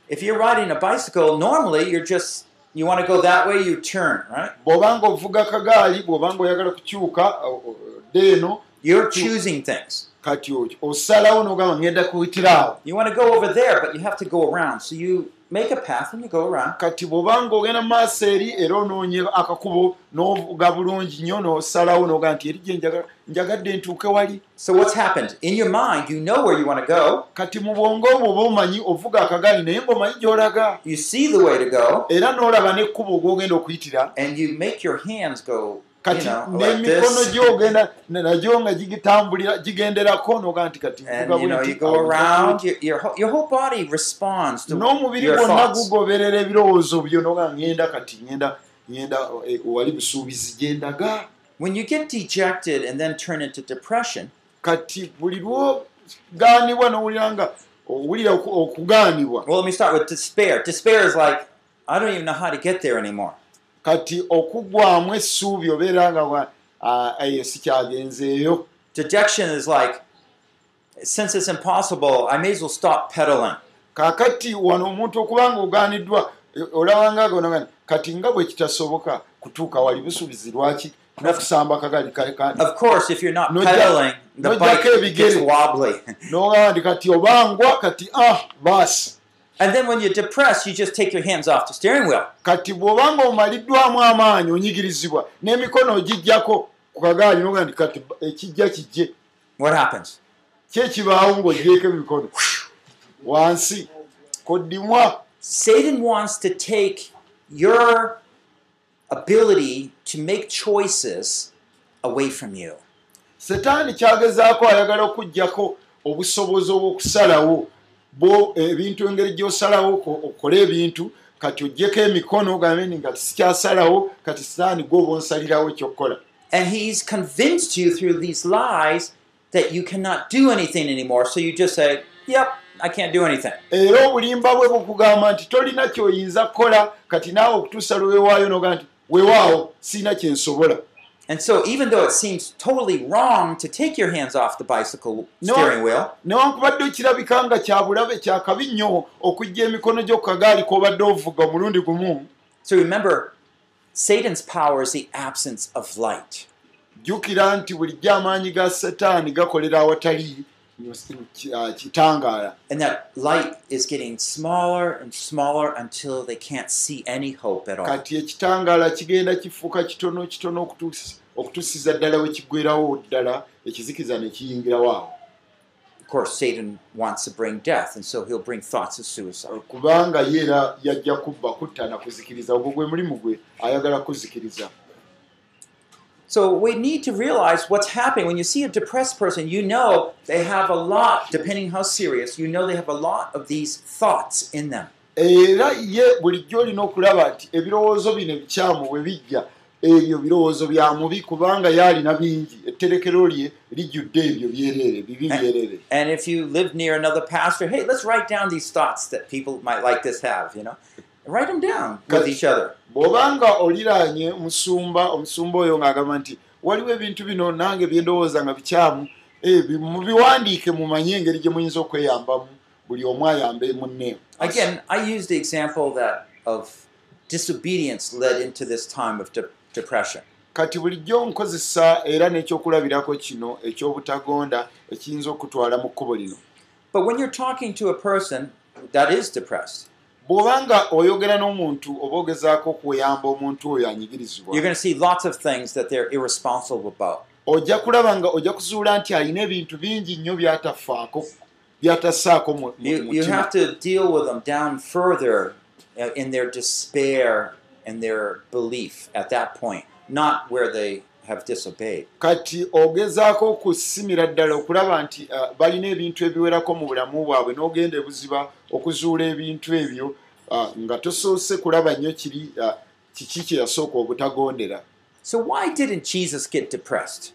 If you're riding a bicycle, normally you're just, you want to go that way, you turn, right? bw'obanga ovuga akagaali bw'obanga oyagala kukyuka o- o- dde eno You're choosing things. kati osalawo n'ogamba ngenda kuyitiraawo You want to go over there, but you have to go around. So you make a path and you go around. kati bw'obanga ogenda mu maaso eri era onoonye akakubo n'ovuga bulungi nnyo n'osalawo n'ogamba nti eri gye njagadde ntuuke wali So what's happened? In your mind, you know where you want to go. kati mu bwongo obwo oba omanyi ovuga akagaali naye ng'omanyi gy'olaga You see the way to go, era n'olaba n'ekkubo ogwogenda okuyitira kati n'emikono gy'ogenda nagyo nga gigitambulira gigenderako n'oga nti kati n'omubiri gwonna gugoberera ebirowoozo byo n'oga ngenda kati ngenda ngenda eh, wali busuubizi gyendaga When you get dejected and then turn into depression, kati buli lwogaanibwa n'owulira nga owulira oku- okugaanibwa. Well, let me start with despair. Despair is like, I don't even know how to get there anymore. Kati okuggwamu essuubi obeera nga eyo sikyagenzeeyo Dejection is like, since it's impossible, I may as well stop pedaling. kaakati wano omuntu okuba nga ogaaniddwa olabanga gona kati nga bwe kitasoboka kutuuka wali busuubizi lwaki nokusamba akagali kale kandi Of course, if you're not No pedaling, the no bike jack gets ebigere. wobbly. [LAUGHS] n'ogamba nti kati obangwa kati ah baasi and then when you're depressed, you just take your hands off the steering wheel. kati bw'obanga omaliddwamu amaanyi onyigirizibwa n'emikono ogijjako ku kagaali n'ogamba nti kati ekijja kijje What happens? kyekibaawo ng'ogyeko emikono wansi koddimwa Satan wants to take your ability to make choices away from you. setaani kyagezaako ayagala okuggyako obusobozi obw'okusalawo bo ebintu engeri gy'osalawo ko- okole ebintu kati oggyeko emikono ogambe ni nga sikyasalawo kati setaani gwoba onsalirawo ekyokukola And he's convinced you through these lies that you cannot do anything anymore. So you just say, Yep, I can't do anything. era obulimba bwe bukugamba nti tolina kyoyinza kukola kati naawe okutuusa lwe weewaayo noga nti weewaawo siina kyensobola And so, even though it seems totally wrong to take your hands off the bicycle steering wheel, newankubadde kirabika nga kyabulabe kyakabi nnyo okujja emikono gyo ku kagaali k'obadde ovuga omulundi gumu so remember, Satan's power is the absence of light. jjukira nti bulijjo amaanyi ga setaani gakolera awatali kitangaala And that light is getting smaller and smaller until they can't see any hope at all. kati ekitangaala kigenda kifuuka kitono kitono okutuusi- okutuusiza ddala we kiggwerawo ddala ekizikiza ne kiyingirawo awo Of course, Satan wants to bring death, and so he'll bring thoughts of suicide. kubanga ye era yajja kubba kutta na kuzikiriza ogwo gwe mulimu gwe ayagala kuzikiriza So we need to realize what's happening. When you see a depressed person, you know they have a lot, depending how serious, you know they have a lot of these thoughts in them. era ye bulijjo olina okulaba nti ebirowoozo bino ebikyamu bwe bijja ebyo birowoozo bya mubi kubanga ye alina bingi etterekero lye lijjudde ebyo byereere bibi byereere And if you live near another pastor, hey, let's write down these thoughts that people might like this have, you know? Write them down with each other. bw'obanga oliraanye omusumba omusumba oyo ng'agamba nti waliwo ebintu bino nange byendowooza nga bikyamu eh, bi- mubiwandiike mumanye engeri gye muyinza okweyambamu buli omu ayambe munne Again, I used the example that of disobedience led into this time of de- depression. kati bulijjo nkozesa era n'ekyokulabirako kino eky'obutagonda ekiyinza okutwala mu kkubo lino But when you're talking to a person that is depressed, bw'obanga oyogera n'omuntu oba ogezaako okuyamba omuntu oyo anyigirizibwa you're going to see lots of things that they're irresponsible about. ojja kulaba nga ojja kuzuula nti alina ebintu bingi nnyo byatafaako byatasaako mu You, you mutima have to deal with them down further uh, in their despair and their belief at that point, not where they have disobeyed. kati ogezaako okusimira ddala okulaba nti uh, balina ebintu ebiwerako mu bulamu bwabwe n'ogenda ebuziba okuzuula ebintu ebyo uh, nga tosoose kulaba nnyo kiri uh, kiki kye yasooka obutagondera So, why didn't Jesus get depressed?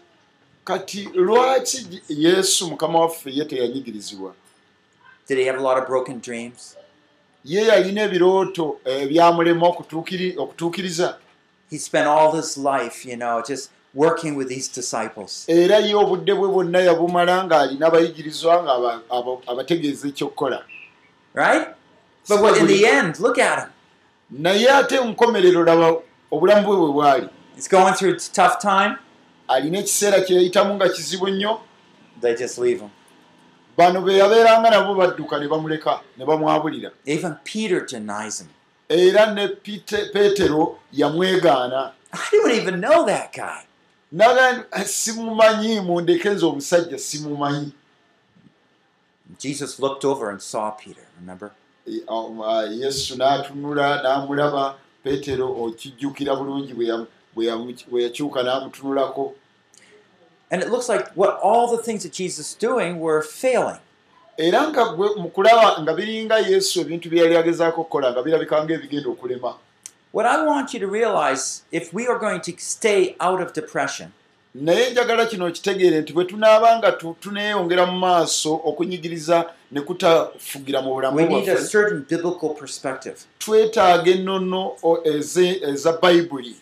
kati lwaki yesu mukama waffe ye teyanyigirizibwa Did he have a lot of broken dreams? Ye yalina ebirooto ebyamulema okutuukiri- okutuukiriza He spent all his life, you know, just working with these disciples. era ye obudde bwe bwonna yabumala ng'alina abayigirizwa nga aba- aba- abategeeza ekyokukola Right? But what, in the end, look at him. naye ate nkomerero laba obulamu bwe bwe bwali He's going through a tough time. alina ekiseera kye yayitamu nga kizibu nnyo They just leave him. Bano be yabeeranga nabo badduka ne bamuleka ne bamwabulira Even Peter denies him. era ne peetero yamwegaana I don't even know that guy. naga simumanyi mundeke nze omusajja simumanyi Jesus looked over and saw Peter, remember? E, um, uh, yesu n'atunula n'amulaba peetero okijjukira bulungi bwe yakyuka n'amutunulako And it looks like what all the things that Jesus is doing were failing. era nga gwe mu kulaba nga biringa yesu ebintu bye yali agezaako okukola nga birabika ng'ebigenda okulema What I want you to realize if we are going to stay out of depression, naye njagala kino okitegeere nti bwe tunaaba nga tu- tuneeyongera mu maaso okunyigiriza ne kutafugira mu bulamu we need a certain biblical perspective. twetaaga ennono eza bayibuli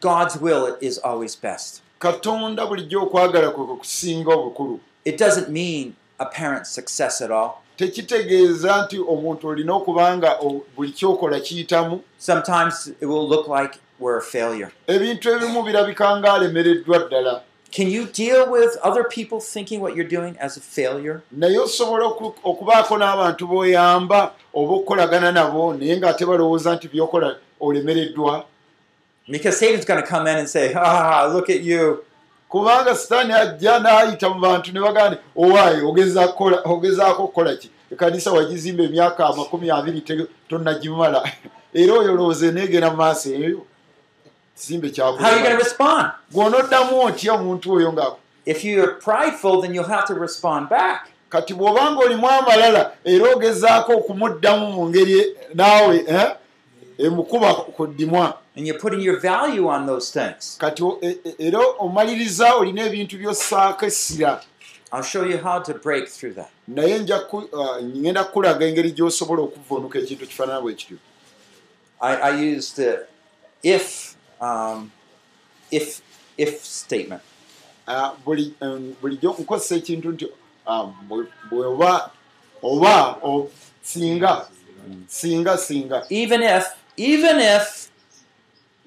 God's will is always best. Katonda bulijjo okwagala kwe kusinga obukulu It doesn't mean apparent success at all. tekitegeeza nti omuntu olina okuba nga buli kyokola kiyitamu Sometimes it will look like we're a failure. ebintu ebimu birabika ng'alemereddwa ddala Can you deal with other people thinking what you're doing as a failure? naye osobola oku- okubaako n'abantu b'oyamba oba okukolagana nabo naye ng'ate balowooza nti byokola olemereddwa Because Satan's going to come in and say, ah, look at you. kubanga sitaani ajja n'ayita mu bantu ne bagamba nti owaayi ogezaako okukola ki ekanisa wagizimba emyaka amakumi abiri tonnagimala [LAUGHS] era oyo olowooza eneegera mu maaso eyo are you respond? gw'onoddamu otya omuntu oyo nga If you're prideful, then you'll have to respond back. kati bw'obanga olimu amalala era ogezaako okumuddamu mu ngeri naawe eh, emukuba ku ddimwa And you're putting your value on those things. kati e- e- era omaliriza olina ebintu by'ossaako essira I'll show you how to break through that. naye ah, ngenda kukulaga engeri gy'osobola okuvvuunuka ekintu kifaanana bwe kityo I, I use the if um, if if statement. Em, bulijjo nkozesa ekintu nti ah, bwe- bweoba oba singa singa singa Even if even if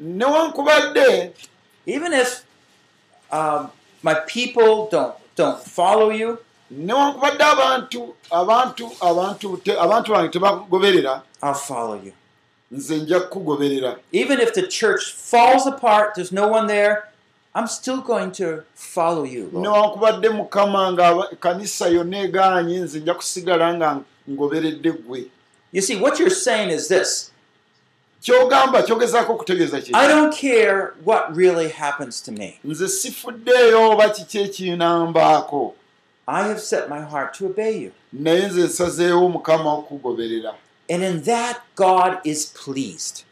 newankubadde even if um, my people don't don't follow you, newankubadde abantu abantu abantu abantu bange tebakugoberera I'll follow you. nze nja kukugoberera Even if the church falls apart, there's no one there, I'm still going to follow you. Newankubadde mukama nga kanisa yonna egaanye nze nja kusigala nga ngoberedde ggwe You see, what you're saying is this kyogamba kyogezaako okutegeeza ki I don't care what really happens to me. nze sifuddeeyo oba kiki ekinambaako I have set my heart to obey you. naye nze nsazeewo mukama okugoberera And in that, God is pleased.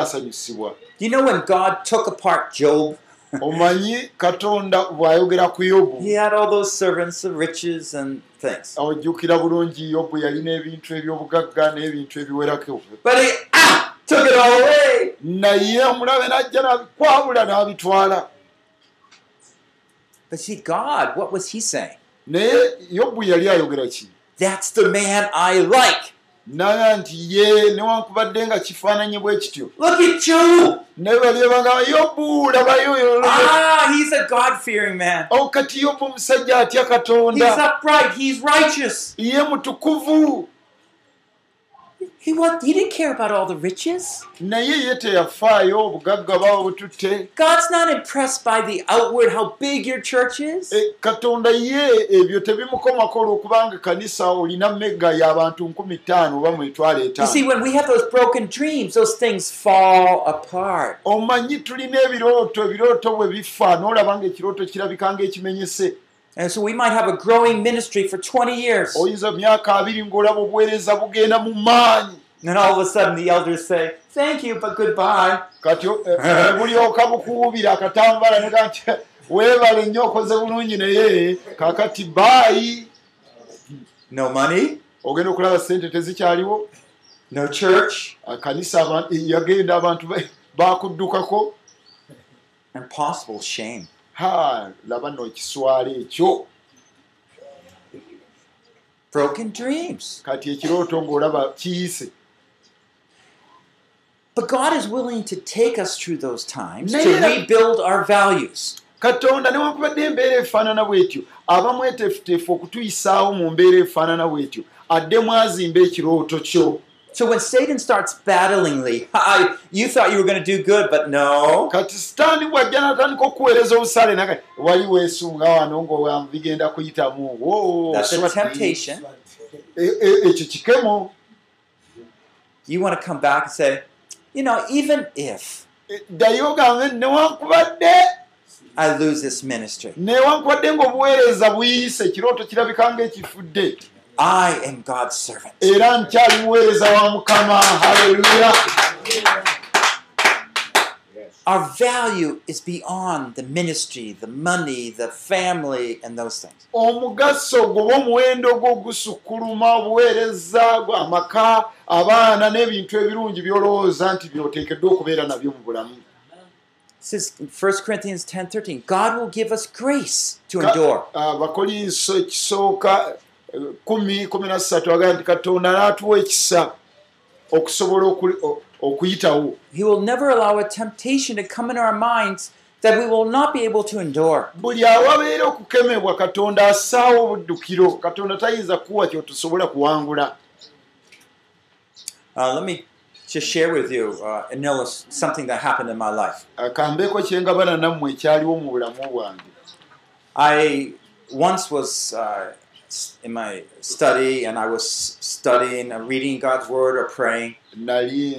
asanyusibwa You know when God took apart Job? Omanyi katonda bw'ayogera ku yobu He had all those servants of riches and things. ojjukira bulungi yobu yalina ebintu eby'obugagga n'ebintu ebiwerako But he ah, took it all away. naye omulabe n'ajja n'abikwabula n'abitwala But see, God, what was he saying? naye yobu yali ayogera ki That's the man I like. Naga nti ye newankubadde nga kifaananyi bwe kityo Look at Job. naye balyebanga yobu labayo Ah, he's a God fearing man. o kati yobu omusajja atya katonda ye mutukuvu He, what, he didn't care about all the riches. naye ye teyafaayo obugagga baba bututte God's not impressed by the outward, how big your church is. E, katonda ye ebyo tebimukomako olwokubanga kanisa olina mega y'abantu nkumi ttaano oba mu mitwalo You see, etaano when we have those broken dreams, those things fall apart. omanyi tulina ebirooto ebirooto bwe bifa n'olaba nga ekirooto kirabika ng'ekimenyese And so we might have a growing ministry for 20 years. oyinza myaka abiri ng'olaba obuweereza bugenda mu maanyi And then all of a sudden the elders say, Thank you, but goodbye. kati eh, ne bulyoka bukuwubira akatambala nega nti weebale nnyo okoze bulungi naye kakati baayi No money, ogenda okulaba sente tezikyaliwo no church, kanisa aba- yagenda abantu ba- bakuddukako and possible shame. Ha laba nno ekiswala ekyo Broken dreams. kati ekirooto ng'olaba kiyise But God is willing to take us through those times No, to no, no. rebuild our values. katonda newankubadde embeera efaanana bw'etyo aba mweteefuteefu okutuyisaawo mu mbeera efaanana bw'etyo addemu azimba ekirooto kyo So when Satan starts battlingly, [LAUGHS] I, you thought you were going to do good, but no. kati sitaani bw'ajja n'atandika okuweereza obusaale naga wali weesunga wano nga bigenda kuyitamu wo, That's a swati. temptation. E- e- ekyo kikemo You want to come back and say, you know, even if E, ddayo ogambe newankubadde I lose this ministry, newankubadde ng'obuweereza buyise ekirooto kirabika ng'ekifudde I am God's servant. era nkyali muweereza wa mukama haleluya Our value is beyond the ministry, the money, the family, and those things. omugaso gwoba omuwendo gwo gusukkuluma obuweereza gwa amaka abaana n'ebintu ebirungi by'olowooza nti byoteekeddwa okubeera nabyo mu bulamu says in 1 Corinthians 10 13, God will give us grace to endure. abakolinso ekisooka eh, kumi kumi na ssatu agamba nti katonda n'atuwa ekisa okusobola okuyitawo He will never allow a temptation to come in our minds that we will not be able to endure. buli awabeera okukemebwa katonda assaawo obuddukiro katonda tayinza kuwa kyotusobola kuwangula Uh, let me just share with you uh, an illus- something that happened in my life. bwange I once was uh, in my study and I was studying, uh, reading God's word or praying. nali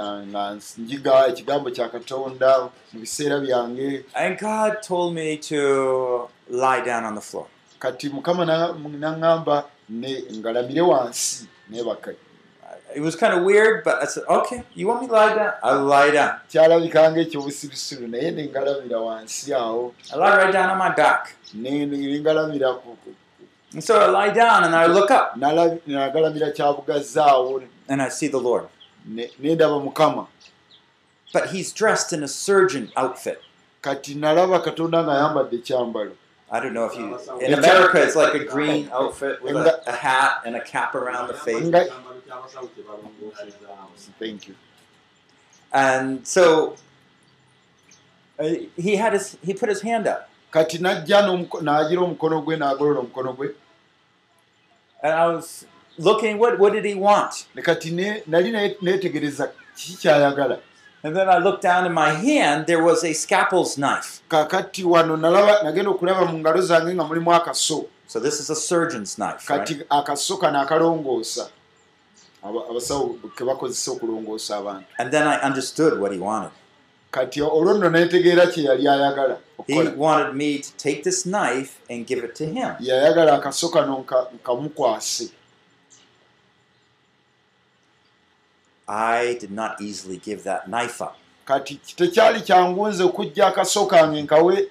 ah, nga njiga ekigambo kya katonda mu biseera byange And God told me to lie down on the floor. kati mukama na- naŋŋamba ngalamire wansi nebaka I- it was kind of weird, but I said, okay, you want me to lie down? I'll lie down. kyalabika ngaekyobusirusiru naye nengalamira wansi awo I lie right down on my back. ne- And so I lie down and I look up nala- nagalamira kyabugazzi awo and I see the Lord. ne- nendaba mukama But he's dressed in a surgeon outfit. kati nalaba katonda ng'ayambadde ekyambalo I don't know if you. In America, it's like a green outfit with a, a hat and a cap around the face. nga thank you And so uh, he had his he put his hand up, kati najja n'omuko- n'agira omukono gwe n'agolola omukono gwe and I was looking. What what did he want? kati nali ne- neetegereza kiki kyayagala And then I looked down in my hand. There was a scalpel's knife. kakati wano nalaba nagenda okulaba mu ngalo zange nga mulimu akaso So this is a surgeon's knife. Right? kati akaso kano akalongoosa Aba- abasawo ke bakozesa okulongoosa abantu And then I understood what he wanted. Kati olwo nno netegeera kye yali ayagala He wanted me to take this knife and give it to him. yayagala akaso kano nka- nkamukwase I did not easily give that knife up. kati tekyali kyangunze okujja akaso kange nkawe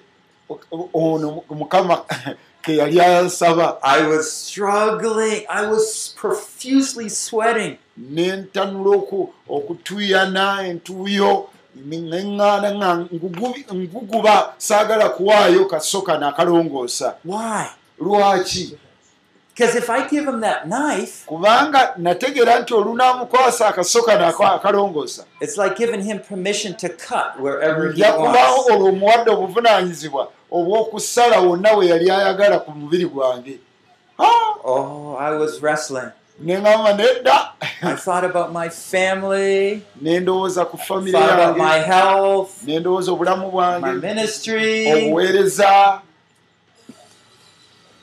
ono mukama [LAUGHS] ke yali ansaba I was struggling. I was profusely sweating. nentanula oku- okutuyana entuuyo neŋŋaana ngugubi- nguguba saagala kuwaayo kaso kano akalongoosa Why? lwaki Because if I give him that knife, kubanga nategeera nti olunaamukwasa akaso kano aka- akalongoosa it's like giving him permission to cut wherever he wants. olwo omuwadde obuvunaanyizibwa obw'okusala wonna we yali ayagala ku mubiri gwange! Oh, I was wrestling. Ne ŋŋamba nedda I thought about my family, ne ndowooza ku famire thought about my yange health, ne ndowooza obulamu my bwange ministry. obuweereza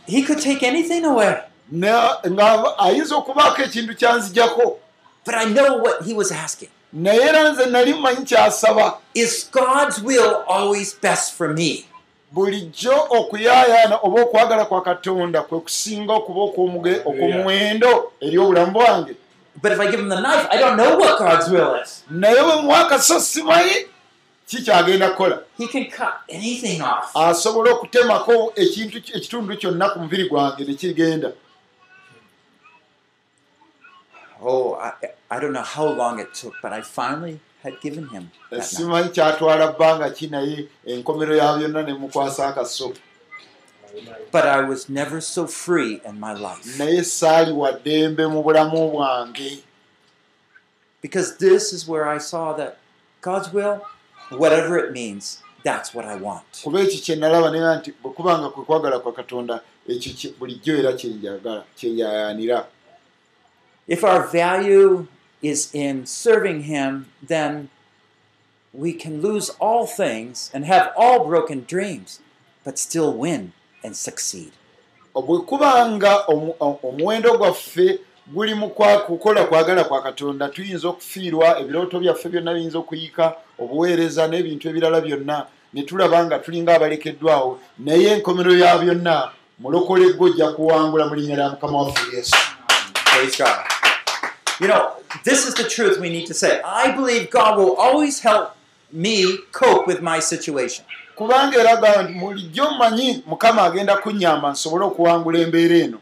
He could take anything away. ne- nga ayinza okubaako ekintu kyanzijako But I know what he was asking. naye era nze nali mmanyi kyasaba Is God's will always best for me? Bulijjo okuyaayaana oba okwagala kwa katonda kwe kusinga okuba okw'omuwendo eri obulamu bwange But if I give him the knife, I don't know what God's will is. naye bwe muwa akaso simanyi kikyagenda kukola He can cut anything off. asobola okutemako ekintu ekitundu kyonna ku mubiri gwange nekigenda Oh, I, I don't know how long it took, but I finally had given him that knife. simanyi kyatwala bbanga ki naye enkomero ya byonna ne mukwasa akaso But I was never so free in my life. Because this is where I saw that God's will, whatever it means, that's what I want. kuba ekyo kye nalaba naye nti bwe kubanga kwe kwagala kwa katonda ekyo bulijjo era kyenjagala kyenyayanira If our value is in serving Him, then we can lose all things and have all broken dreams, but still win and succeed. bwe kubanga omu- o- omuwendo gwaffe guli mu kukola kwagala kwa katonda tuyinza okufiirwa ebirooto byaffe byonna biyinza okuyika obuweereza n'ebintu ebirala byonna ne tulaba nga tulinga abalekeddwawo naye enkomero ya byonna mulokole gwe ojja kuwangula mu linnya lya mukama waffe yesu Praise God. You know, this is the truth we need to say. I believe God will always help me cope with my situation. kubanga era gamba nti bulijjo mmanyi mukama agenda kunnyamba nsobole okuwangula embeera eno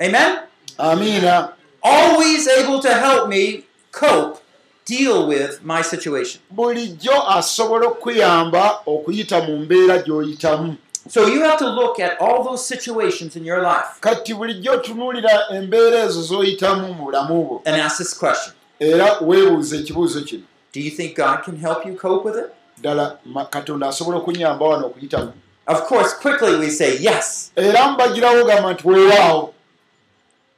Amen? amiina Always able to help me cope, deal with my situation. bulijjo asobola okuyamba okuyita mu mbeera gy'oyitamu So you have to look at all those situations in your life kati bulijjo otunuulira embeera ezo z'oyitamu mu bulamu bwo and ask this question era weebuuza ekibuuzo kino Do you think God can help you cope with it? ddala katonda asobola okunyamba wano okuyitamu Of course, quickly we say yes. era mbagirawo gamba nti weewaawo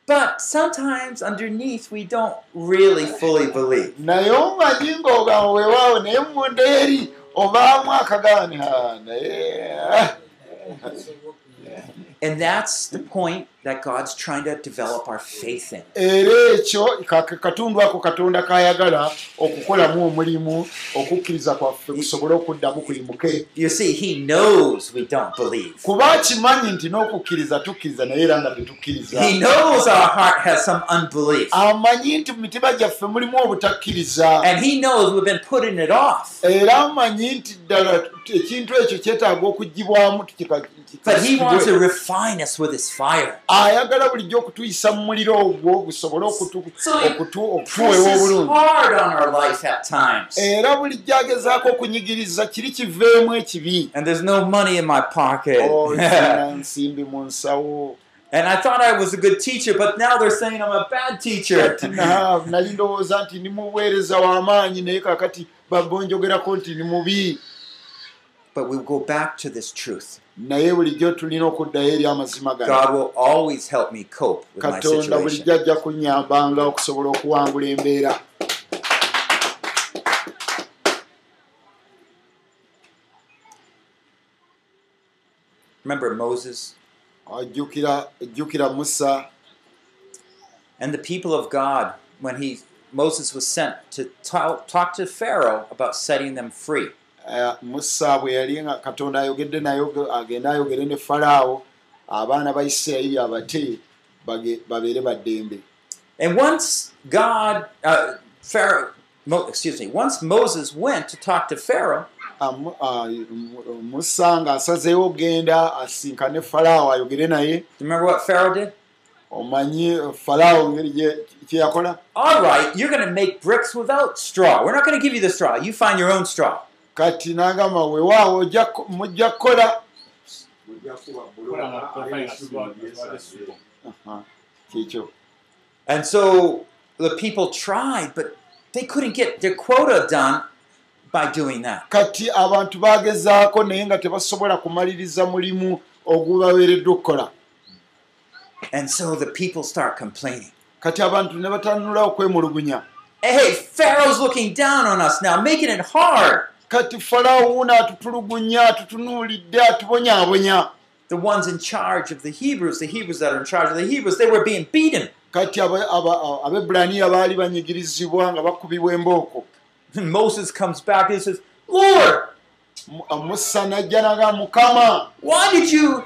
But sometimes underneath we don't really fully believe. naye omanyi ng'ogamba weewaawo naye munda eri obaamu "Ah, naye ah." And that's the point that God's trying to develop our faith in. era ekyo ka- katundu ako katonda kayagala okukolamu omulimu okukkiriza kwaffe kusobole okuddamu kuyimuke You see, He knows we don't believe. kuba akimanyi nti n'okukkiriza tukkiriza naye era nga tetukkiriza He knows our heart has some unbelief. amanyi nti mu mitima gyaffe mulimu obutakkiriza And He knows we've been putting it off. era amanyi nti ddala ekintu ekyo kyetaaga okugibwamu tukika- Ayagala bulijjo okutuyisa mu muliro ogwo gusobole presses obulungi hard on our life at times. era bulijjo agezaako okunyigiriza kiri kiveemu ekibi And there's no money in my pocket. Oh, [LAUGHS] nsimbi mu nsawo and I thought I was a good teacher, but now they're saying I'm a bad teacher. Kati [LAUGHS] na- nali ndowooza nti ndi muweereza w'amaanyi naye kakati babonjogerako nti ni mubi but we'll go back to this truth. naye bulijjo tulina okuddayo eri amazima gano God will always help me cope with my katonda situation. bulijjo ajja kunyambanga okusobola okuwangula embeera Remember Moses ajjukira ejjukira musa and the people of God when he Moses was sent to talk, talk to Pharaoh about setting them free. Eh, musa bwe yali nga katonda ayogedde naye agende ayogere ne falaawo abaana ba isirayiri abate bage- babeere baddembe And once God, uh, Pharaoh, Mo, excuse me, once Moses went to talk to Pharaoh, ah, mu- musa ng'asazeewo ogenda asinkane falaawo ayogere naye remember what Pharaoh did? omanyi falaawo ngeri kye yakola All right, you're going to make bricks without straw. We're not going to give you the straw. You find your own straw. Kati n'agamba ku- mujja kukola kikyo And so the people tried, but they couldn't get their quota done by doing that. kati abantu bagezaako naye nga tebasobola kumaliriza mulimu ogubaweereddwa okukola And so the people start complaining. kati abantu ne batandula okwemulugunya Hey, Pharaoh's looking down on us now, making it hard. Kati falaawo wuno atutulugunya atutunuulidde atubonyaabonya The ones in charge of the Hebrews, the Hebrews that are in charge of the Hebrews, they were being beaten. kati abebulaniya baali banyigirizibwa nga bakubibwa embooko Moses comes back and says, Lord, Mu- musa najja naga mukama why did you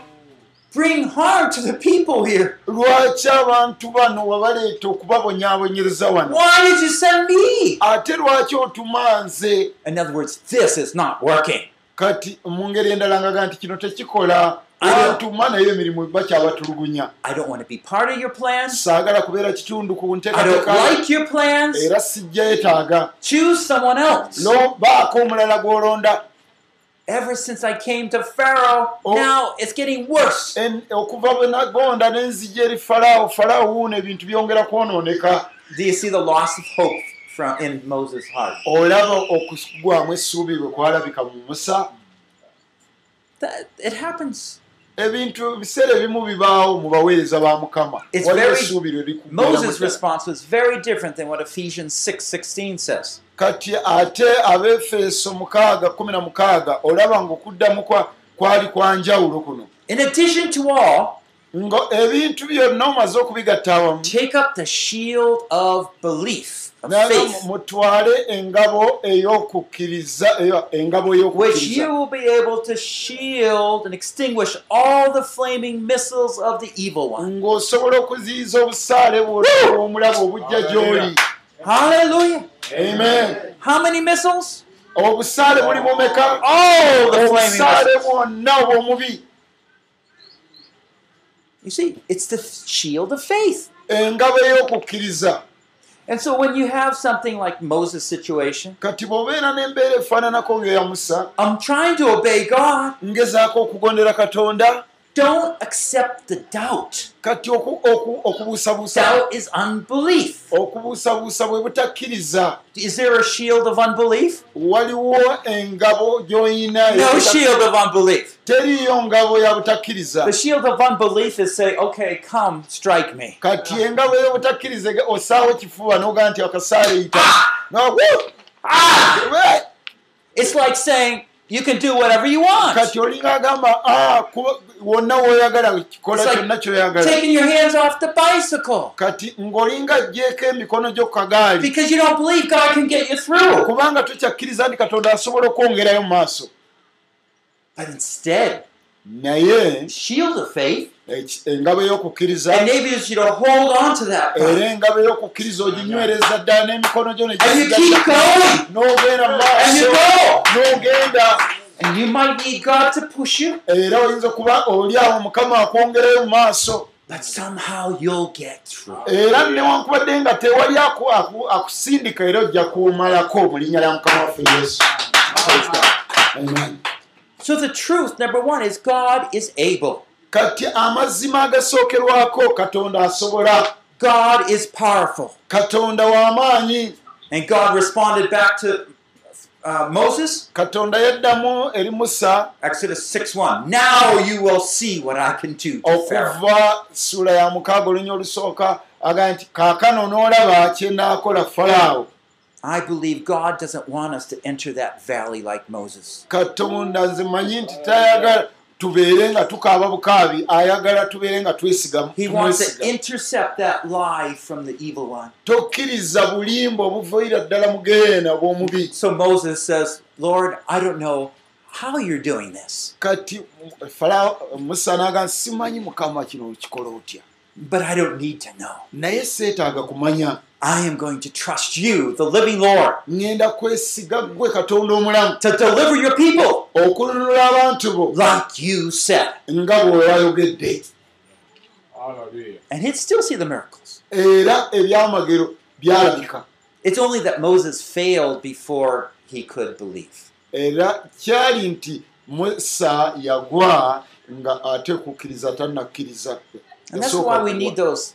bring harm to the people here? lwaki abantu bano wabaleeta okubabonyaabonyereza wano Why did you send me? ate lwaki otuma nze In other words, this is not working. kati mu ngeri endala ngaga nti kino tekikola Ayo. antuma naye emirimu bakyabatulugunya I don't want to be part of your plans. saagala kubeera kitundu ku I don't nteekateeka like your plans. era sijja yetaaga Choose someone else. no baako omulala gw'olonda Ever since I came to Pharaoh, Oh. now it's getting worse. Okuva bwe nagonda n'enzija eri falaawo falaawo wuuno ebintu byongera kwonooneka Do you see the loss of hope from in Moses' heart? olaba okugwamu essuubi bwe kwalabika mu musa That it happens. Ebintu biseera ebimu bibaawo mu baweereza ba mukama It's waliwo very- essuubi lwe likubeeramu Moses' ddala. response was very different than what Ephesians 6:16 says. kati ate abefeeso mukaaga kumi na mukaaga olaba ng'okuddamu kwa- kwali kwa njawulo kuno In addition to all, nga ebintu byonna omaze okubigatta awamu take up the shield of belief, mutwale engabo ey'okukkiriza eyo- engabo which ey'okukkiriza you will be able to shield and extinguish all the flaming missiles of the evil one. ng'osobola okuziyiza obusaale bwonna omulabo obujja gy'oli Hallelujah. amen How many missiles? obusaale buli bumeka All the flaming obusaale missiles. bwonna obw'omubi You see, it's the shield of faith. engabo ey'okukkiriza And so when you have something like Moses' situation, kati bw'obeera n'embeera efaananako ng'eya musa I'm trying to obey God. ngezaako okugondera katonda Don't accept the doubt. kati oku- oku- okubuusabuusa Doubt is unbelief. okubuusabuusa bwe butakkiriza Is there a shield of unbelief? waliwo engabo gy'oyina No shield of unbelief. teriyo ngabo ya butakkiriza The shield of unbelief is say, okay, come, strike me. kati engabo y'obutakkiriza osaawo ekifuba n'ogaa nti akasaale yita Ah! Ah! It's like saying, you can do whatever you want. kati olinga agamba "Ah, wonna woyagala kikola kyonna kyoyagala Taking your hands off the bicycle kati ng'olinga ajjeeko emikono gyo ku kagaali because you don't believe God can get you through. kubanga tukyakkiriza nti katonda asobola okwongerayo mu maaso But instead, naye shield of faith engabo y'okukkiriza enables you to hold on to that era engabo y'okukkiriza oginywereza ddala n'emikono gyo n'ogenda mu maaso n'ogenda. And you might need God to push you, era oyinza okuba oli awo mukama akwongerayo mu maaso. But somehow you'll get through. era newankubadde nga tewali aku- aku- akusindika era ojja kumalako mu linnya lya mukama waffe yesu. So the truth, number one, is God is able. Kati amazima agasookerwako katonda asobola God is powerful. katonda w'amaanyi And God responded back to uh, Moses, katonda yaddamu eri musa Exodus 6 1. Now you will see what I can do okuva sula ya mukaaga olunya olusooka agamba nti kaakano n'olaba kyenaakola falaawo I believe God doesn't want us to enter that valley like Moses. katonda nze manyi nti tayagala tubeere nga tukaaba bukaabi ayagala tubeere nga twesiga He wants to tumwesiga. intercept that lie from the evil one. tokkiriza bulimba obuviira ddala mu geena bw'omubi So Moses says, Lord, I don't know how you're doing this, but I don't need to know. I am going to trust you, the living Lord, ŋŋenda kwesiga ggwe katonda omulamu to deliver your people okununula abantu bo like you said. nga Hallelujah. And he'd still see the miracles. era ebyamagero byalabika It's only that Moses failed before he could believe. era kyali nti musa yagwa nga ate kukkiriza tannakkiriza And that's why we need those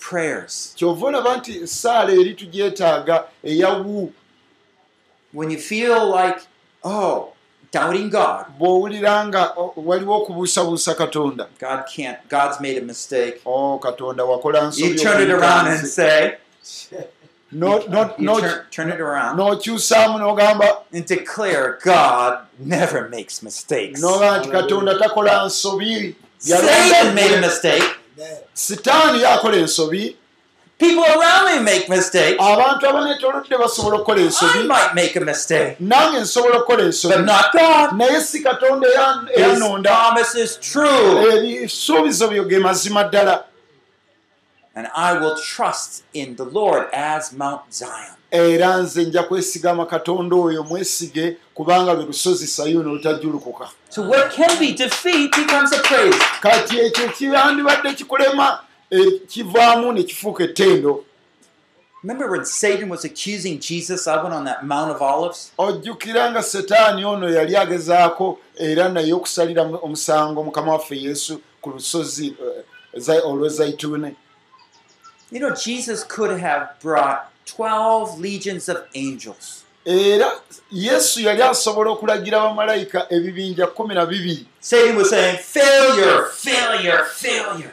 prayers. kyova olaba nti esaala eri tugyetaaga eyawu When you feel like, oh, doubting God, bw'owulira nga o- waliwo okubuusabuusa katonda God can't, God's made a mistake. o katonda wakola You nsobi turn it around and say, No- no- you no- turn, turn it around n'okyusaamu n'ogamba and declare God never makes mistakes. n'ogamba nti katonda takola nsobi Satan made a mistake. Sitaani yakola ensobi People around me make mistakes. abantu abaneetolodde basobola okukola I ensobi might make a mistake, nange nsobola okukola but ensobi not God. naye si katonda eyanonda promise is true. ebisuubizo byo ge mazima ddala And I will trust in the Lord as Mount Zion. Era nze nja kwesigama katonda oyo mwesige kubanga lwe lusozi sayuni olutajjulukuka So what can be defeat becomes a praise. kati ekyo kyandibadde kikulema eh, kivaamu ne kifuuka ettendo Remember when Satan was accusing Jesus of it on that Mount of Olives? ojjukira nga setaani ono yali agezaako era naye okusalira mu- omusango mukama waffe yesu ku lusozi eh, za- olw'ezayituuni You know, Jesus could have brought 12 legions of angels. era yesu yali asobola okulagira bamalayika ebibinja kumi na bibiri.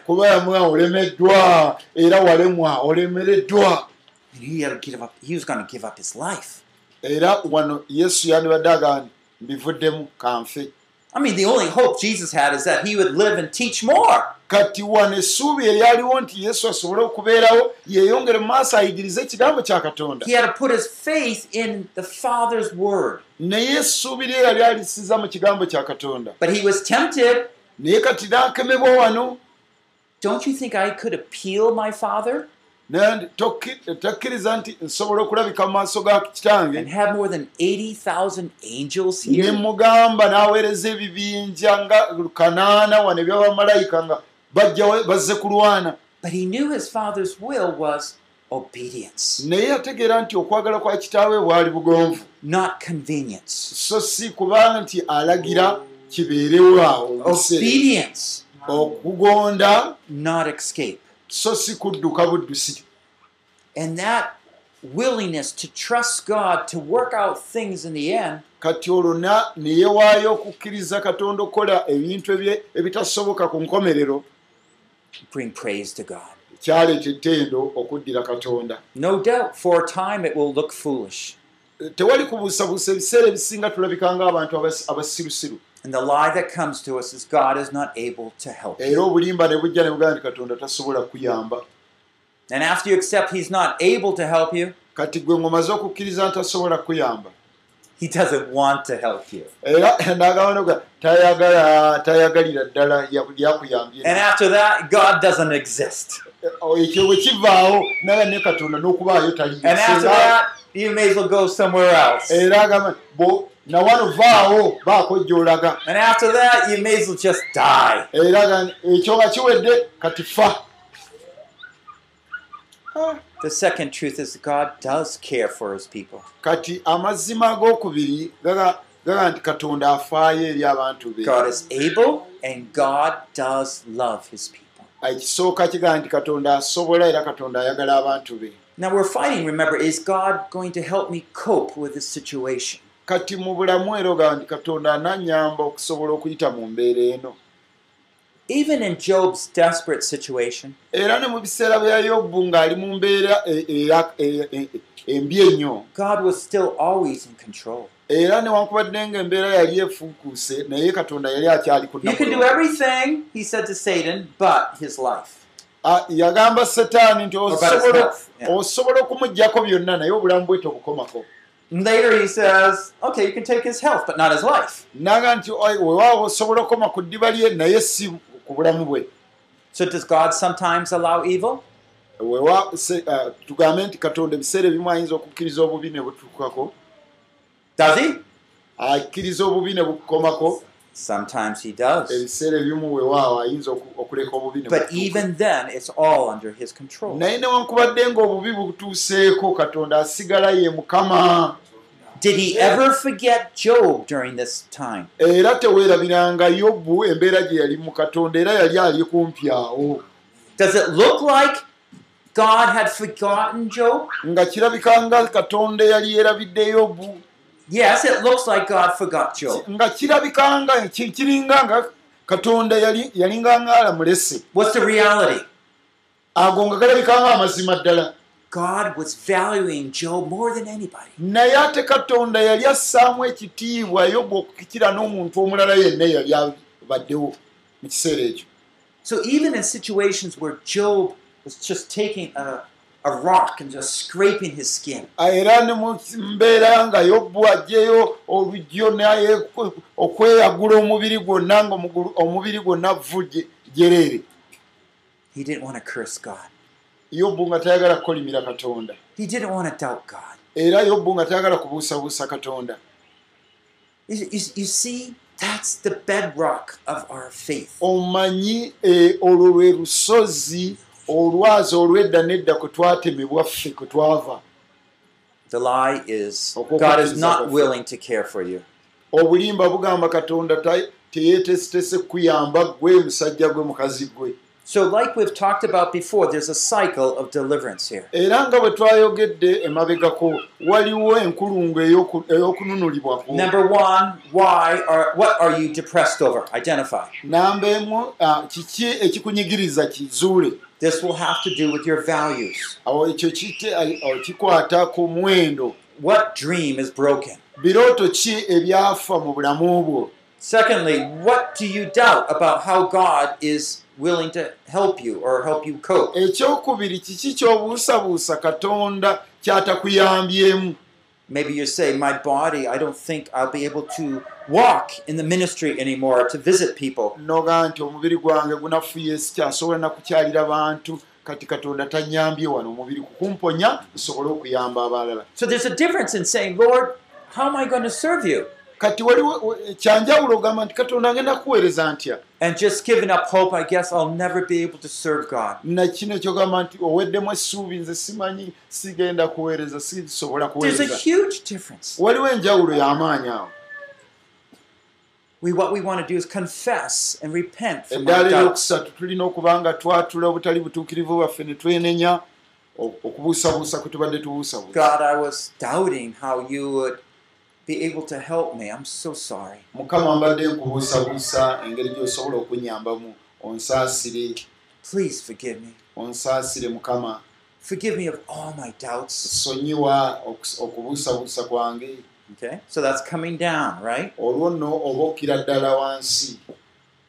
Kuba yamwa olemeddwa era walemwa olemereddwa. Era wano yesu yandibadde nti mbivuddemu kanfe I mean, the only hope Jesus had is that he would live and teach more. kati wano essuubi eryaliwo nti yesu asobole okubeerawo yeeyongere mu maaso ayigirize ekigambo kya katonda He had to put his faith in the Father's word. naye essuubi lye yali alisiza mu kigambo kya katonda But he was tempted. naye kati naakemebwa wano Don't you think I could appeal my Father naye takkiriza nti nsobola okulabika mu maaso ga and kitange have more than 80,000 angels ne here? mugamba n'aweereza ebibinja nga kanaana wano ebyabamalayika nga bajja bazze kulwana But he knew his Father's will was obedience, naye yategeera nti okwagala kwa kitaawe bwali bugonvu not convenience. so si kubanga nti alagira kibeerewo awo okugonda. Not escape. So si kudduka buddusi And that willingness to trust God to work out things in the end. Kati olwo ne yeewaayo okukkiriza katonda okukola ebintu ebitasoboka ku nkomerero. Bring praise to God. kyaleeta ettendo okuddira katonda. No doubt, for a time it will look foolish. tewali kubuusabuusa ebiseera ebisinga tulabika ng'abantu abas- abasirusiru And the lie that comes to us is God is not able to help. era obulimba ne bujja ne bugamba nti katonda tasobola kuyamba And after you accept He's not able to help you, kati gwe ngomaze okukkiriza nti tasobola kuyamba He doesn't want to help you. era [LAUGHS] n'agamba tayagala tayagalira ddala ya- lyakuyambye And after that, God doesn't exist. ekyo bwe kivaawo naye ne katonda n'okubaayo And after taliyo that, you may as well go somewhere else. era agamba nawano vaawo baako gy'olaga And after that, you may as well just die. era ekyo nga kiwedde kati fa Ah, The second truth is God does care for His people. kati amazima ag'okubiri gaga nti katonda afaayo eri abantu be God is able, and God does love His people. ekisooka kigaa nti katonda asobola era katonda ayagala abantu be Now we're fighting, remember, is God going to help me cope with this situation? kati mu bulamu era ogaa nti katonda ananyamba okusobola okuyita mu mbeera eno Even in Job's desperate situation, era ne mu biseera bya yobbu ng'ali mu mbeera e- e- e- embi ennyo God was still always in control. era newankubadde ng'embeera yali efuukuuse naye katonda yali akyali ku You can do everything, he said to Satan, but his life. Yagamba setaani nti osobola okumugjako byonna naye obulamu bwe tobukomako later he says, okay, you can take his health, but not his life. naga nti "Oi, weewaawo osobola okoma ku ddiba lye naye si ku bulamu bwe So does God sometimes allow evil? Ah, tugambe nti katonda ebiseera ebimu ayinza okukkiriza obubi ne butukako Does he? akkiriza obubi ne bukomako Sometimes he does. ebiseera ebimu weewaawo ayinza oku- okuleka obubi But even then, it's all under his control. naye newankubadde ng'obubi butuuseeko katonda asigala ye mukama Did he ever forget Job during this time? era teweerabiranga yobbu embeera gye yali mu katonda era yali ali kumpi awo Does it look like God had forgotten Job? nga kirabika nga katonda eyali yeerabidde yobbu Yes, it looks like God forgot Job. nga kirabika nga ki- kiringa nga katonda yali- yalinga nga alamulese What's the reality? ago nga galabika nga amazima ddala God was valuing Job more than anybody. naye ate katonda yali assaamu ekitiibwa yobbu okukikira n'omuntu omulala yenna eyali abaddewo mu kiseera ekyo So even in situations where Job was just taking a, a rock and just scraping his skin, era ne mu mbeera nga yobbu ajjeyo olujjo naye okweyagula omubiri gwonna nga omubiri gwonna vvu gye- gyereere he didn't want to curse God. yobbu nga tayagala kukolimira katonda He didn't want to doubt God. era yobbu nga tayagala kubuusabuusa katonda You, you, you see, that's the bedrock of our faith. omanyi eh, olwo lwe lusozi olwazi olw'edda n'edda kwe twatemebwa ffe kwe twava The lie is Okwo God is kukkiriza not kwaffe. willing to care for you. obulimba bugamba katonda ta- teyeetesitese kuyamba gwe musajja gwe mukazi gwe So, like we've talked about before, there's a cycle of deliverance here. era nga bwe twayogedde emabegako waliwo enkulungu ey'oku- ey'okununulibwako Number one, why are what are you depressed over? Identify. This will have to do with your values. awo ekyo kikwata ku muwendo What dream is broken? birooto ki ebyafa mu bulamu bwo Secondly, what do you doubt about how God is willing to help you or help you cope? ekyokubiri kiki ky'obuusabuusa katonda kyatakuyambyemu Maybe you say, My body, I don't think I'll be able to walk in the ministry anymore to visit people. noga nti omubiri gwange gunafuye sikyasobola nakukyalira bantu kati katonda tanyambye wano omubiri kukumponya nsobole okuyamba abalala So there's a difference in saying, Lord, how am I going to serve you? kati waliwo kyanjawulo ogamba nti katonda ngenda kuweereza ntya And just giving up hope, I guess I'll never be able to serve God. nakino kyogamba nti oweddemu essuubi nze simanyi sigenda kuweereza sisobola There's a kuweereza huge difference. waliwo enjawulo y'amaanyi awo We, what we want to do is confess and repent from our eddaala doubts. eryokusatu tulina okuba nga twatula obutali butuukirivu bwaffe ne twenenya okubuusabuusa kwe tubadde tubuusabuusa God, I was doubting how you would be able to help me. I'm so sorry. mukama mbadde nkubuusabuusa engeri gy'osobola okunyambamu onsaasire Please forgive me. onsaasire mukama Forgive me of all my doubts. sonyiwa okubuusabuusa kwange Okay, so that's coming down, right? olwo nno oba okkira ddala wansi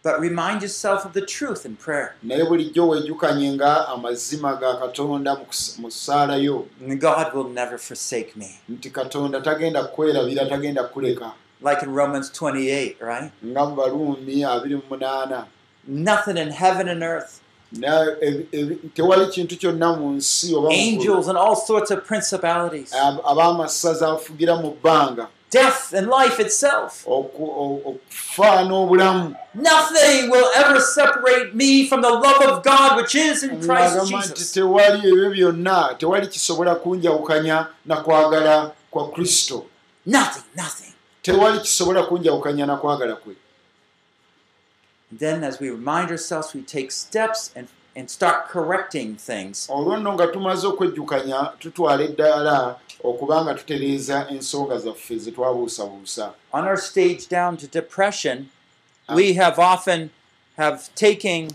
But remind yourself of the truth in prayer. naye bulijjo weejjukanye nga amazima ga katonda mu kus- mu ssaala yo And God will never forsake me. nti katonda tagenda kukwerabira tagenda kukuleka Like in Romans 28, right? nga mu baluumi 28 Nothing in heaven and earth, tewali kintu kyonna mu nsi angels and all sorts of principalities, Ab- ab'amasaza afugira mu bbanga death and life itself. okufa n'obulamu Nothing will ever separate me from the love of God which is in Christ Jesus. tewali ebyo byonna tewali kisobola kunjawukanya na kwagala kwa kristo Nothing, nothing. tewali kisobola kunjawukanya na kwagala kwe And then, as we remind ourselves, we take steps and, and start correcting things. olwo nno nga tumaze okwejjukanya tutwala eddaala okuba nga tutereeza ensonga zaffe ze twabuusabuusa On our stage down to depression, we have often have taken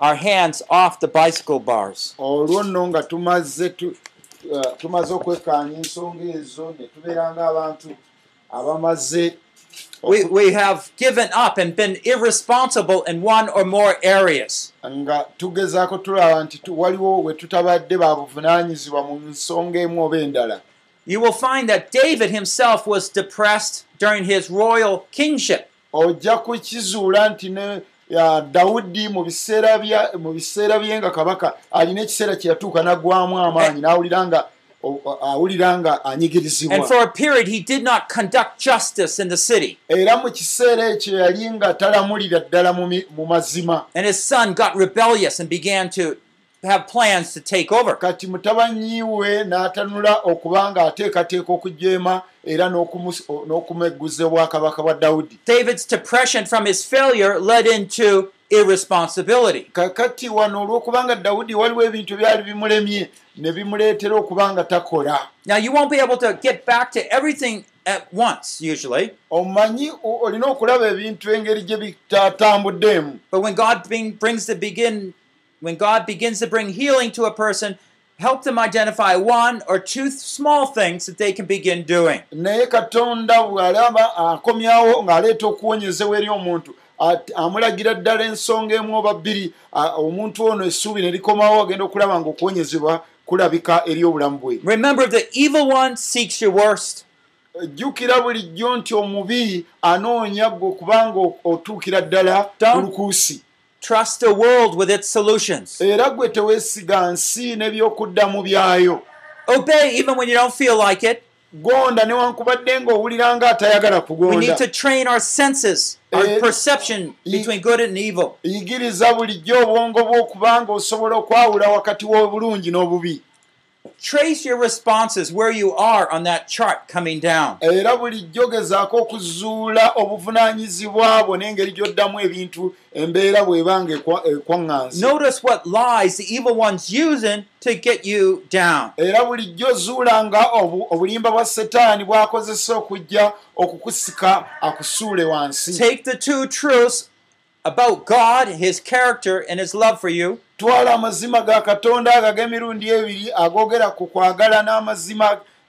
our hands off the bicycle bars. olwo nno nga tumaze tu- uh, tumaze okwekaanya ensonga ezo ne tubeera ng'abantu abamaze We, we have given up and been irresponsible in one or more areas. nga tugezaako tulaba nti waliwo we tutabadde babuvunaanyizibwa mu nsonga emu oba endala You will find that David himself was depressed during his royal kingship. ojja kukizuula nti ne dawudi mu biseera bye nga kabaka alina ekiseera kye yatuuka naggwamu amaanyi n'awulira nga awulira nga And anyigirizibwa for a period, he did not conduct justice in the city. era mu kiseera ekyo yali nga talamulira ddala mu mazima And his son got rebellious and began to have plans to take over. kati mutabanyi we n'atanula okuba nga ateekateeka okujeema era n'okumegguza obwakabaka bwa dawudi David's depression from his failure led into irresponsibility. kakati wano olw'okuba nga dawudi waliwo ebintu byali bimulemye ne bimuleetera okuba nga takola Now, you won't be able to get back to everything at once, usually, omanyi olina okulaba ebintu engeri gye bitatambuddeemu but when God bring, brings the begin, when God begins to bring healing to a person, help them identify one or two small things that they can begin doing. naye katonda bw'alaba akomyawo ng'aleeta okuwonyezewa eri omuntu amulagira ddala ensonga emu oba bbiri omuntu ono essuubi ne likomawo agenda okulaba nga okuwonyezebwa kulabika eri obulamu bwe Remember, the evil one seeks your worst. jjukira bulijjo nti omubi anoonya gwe okubanga o- otuukira ddala ku lukuusi Trust the world with its solutions. era gwe teweesiga nsi n'ebyokuddamu byayo Obey even when you don't feel like it. gonda newankubadde ng'owulira nga atayagala We kugonda need to train our senses, our Eh, perception between good and evil. yigiriza bulijjo obwongo bw'okubanga osobola okwawula wakati w'obulungi n'obubi Trace your responses where you are on that chart coming down. era bulijjo gezaako okuzuula obuvunaanyizibwa bwo n'engeri gy'oddamu ebintu embeera bw'ebanga ekwa- ekwaŋŋanzi Notice what lies the evil one's using to get you down. era bulijjo zuula nga obu- obulimba bwa setaani bw'akozesa okujja okukusika akusuule wansi Take the two truths about God, His character, and His love for you, twala amazima ga katonda ago ag'emirundi ebiri agoogera ku kwagala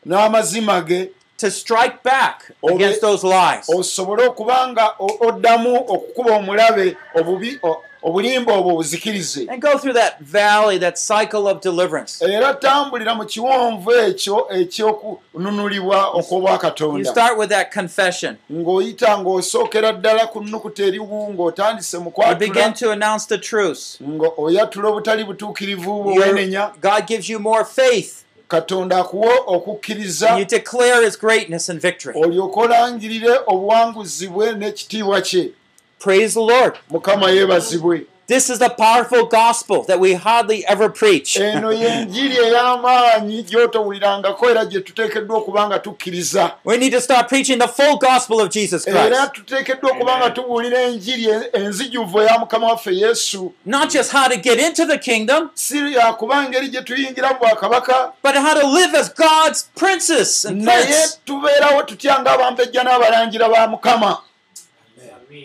n'amazima ge to strike back against those lies. osobole okuba nga oddamu okukuba omulabe obubi obulimba obwo buzikirize And go through that valley, that cycle of deliverance. era tambulira mu kiwonvu ekyo ekyokununulibwa You okw'obwakatonda start with that confession. ng'oyita ng'osookera ddala ku nnukuta eriwu ng'otandise mu You begin kwatula to announce the truths. nga oyatula obutali butuukirivu Your- bweweenenya God gives you more faith. katonda akuwa okukkiriza And you declare His greatness and victory. olyoke olangirire obuwanguzi bwe n'ekitiibwa kye Praise the Lord. mukama yeebazibwe This is the powerful gospel that we hardly ever preach. eno y'enjiri ey'amaanyi gy'otowulirangako era gye tuteekeddwa okuba nga tukkiriza We need to start preaching the full gospel of Jesus era Christ. tuteekeddwa okuba nga tubuulira enjiri en- enzijuvu eya mukama waffe yesu Not just how to get into the kingdom, si yakuba engeri gye tuyingira mu bwakabaka but how to live as God's princess and naye prince. tubeerawo tutya ng'abambejja n'abalangira ba mukama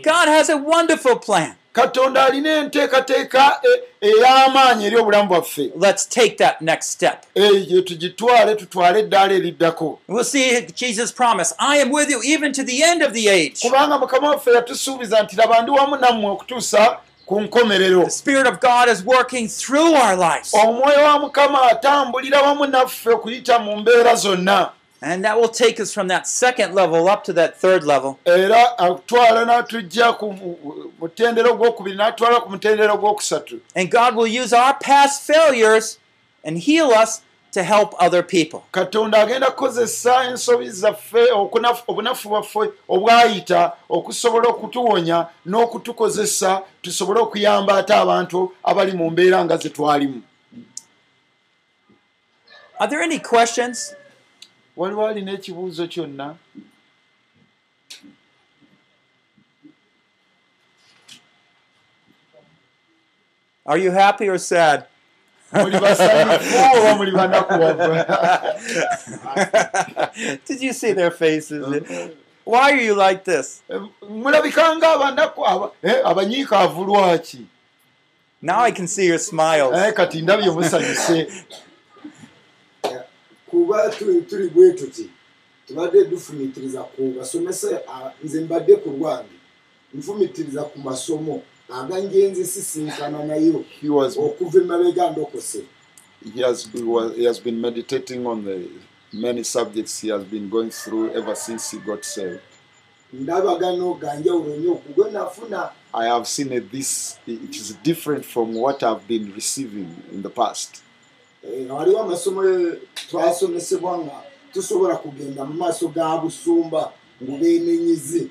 God has a wonderful plan. katonda alina enteekateeka e- ey'amaanyi eri obulamu bwaffe Let's take that next step. eyo tugitwale tutwale eddaala eriddako We'll see Jesus' promise I am with you even to the end of the age. kubanga mukama waffe yatusuubiza nti laba ndi wamu nammwe okutuusa ku nkomerero The Spirit of God is working through our lives. omwoyo wa mukama atambulira wamu naffe okuyita mu mbeera zonna And that will take us from that second level up to that third level. era atwala n'atujja ku mutendero gwokubiri n'atwala ku mutendero gwokusatu And God will use our past failures and heal us to help other people. katonda agenda kukozesa ensobi zaffe okunafu- obunafu bwaffe obwayita okusobola okutuwonya n'okutukozesa tusobole okuyamba ate abantu abali mu mbeera nga ze twalimu Are there any questions? Waliwo alina ekibuuzo kyonna Are you happy or sad? [LAUGHS] [LAUGHS] Did you see their faces? Why are you like this? mulabika nga abanaku aba- eh, Now I can see your smiles. [LAUGHS] Eh, kati ndabye musanyuse kuba tuli bwe tuti tubadde dufumitiriza ku basomesa nze mbadde ku lwange nfumitiriza ku masomo aganjenze sisinkana nayo okuva emabega ndokose he has, he, has been meditating on the many subjects he has been going through ever since he got saved. I have seen that this it is different from what I've been receiving in the past. Eh, nga waliwo amasomo eh, twasomesebwa nga tusobola kugenda mu maaso ga busumba ngubeenenyizi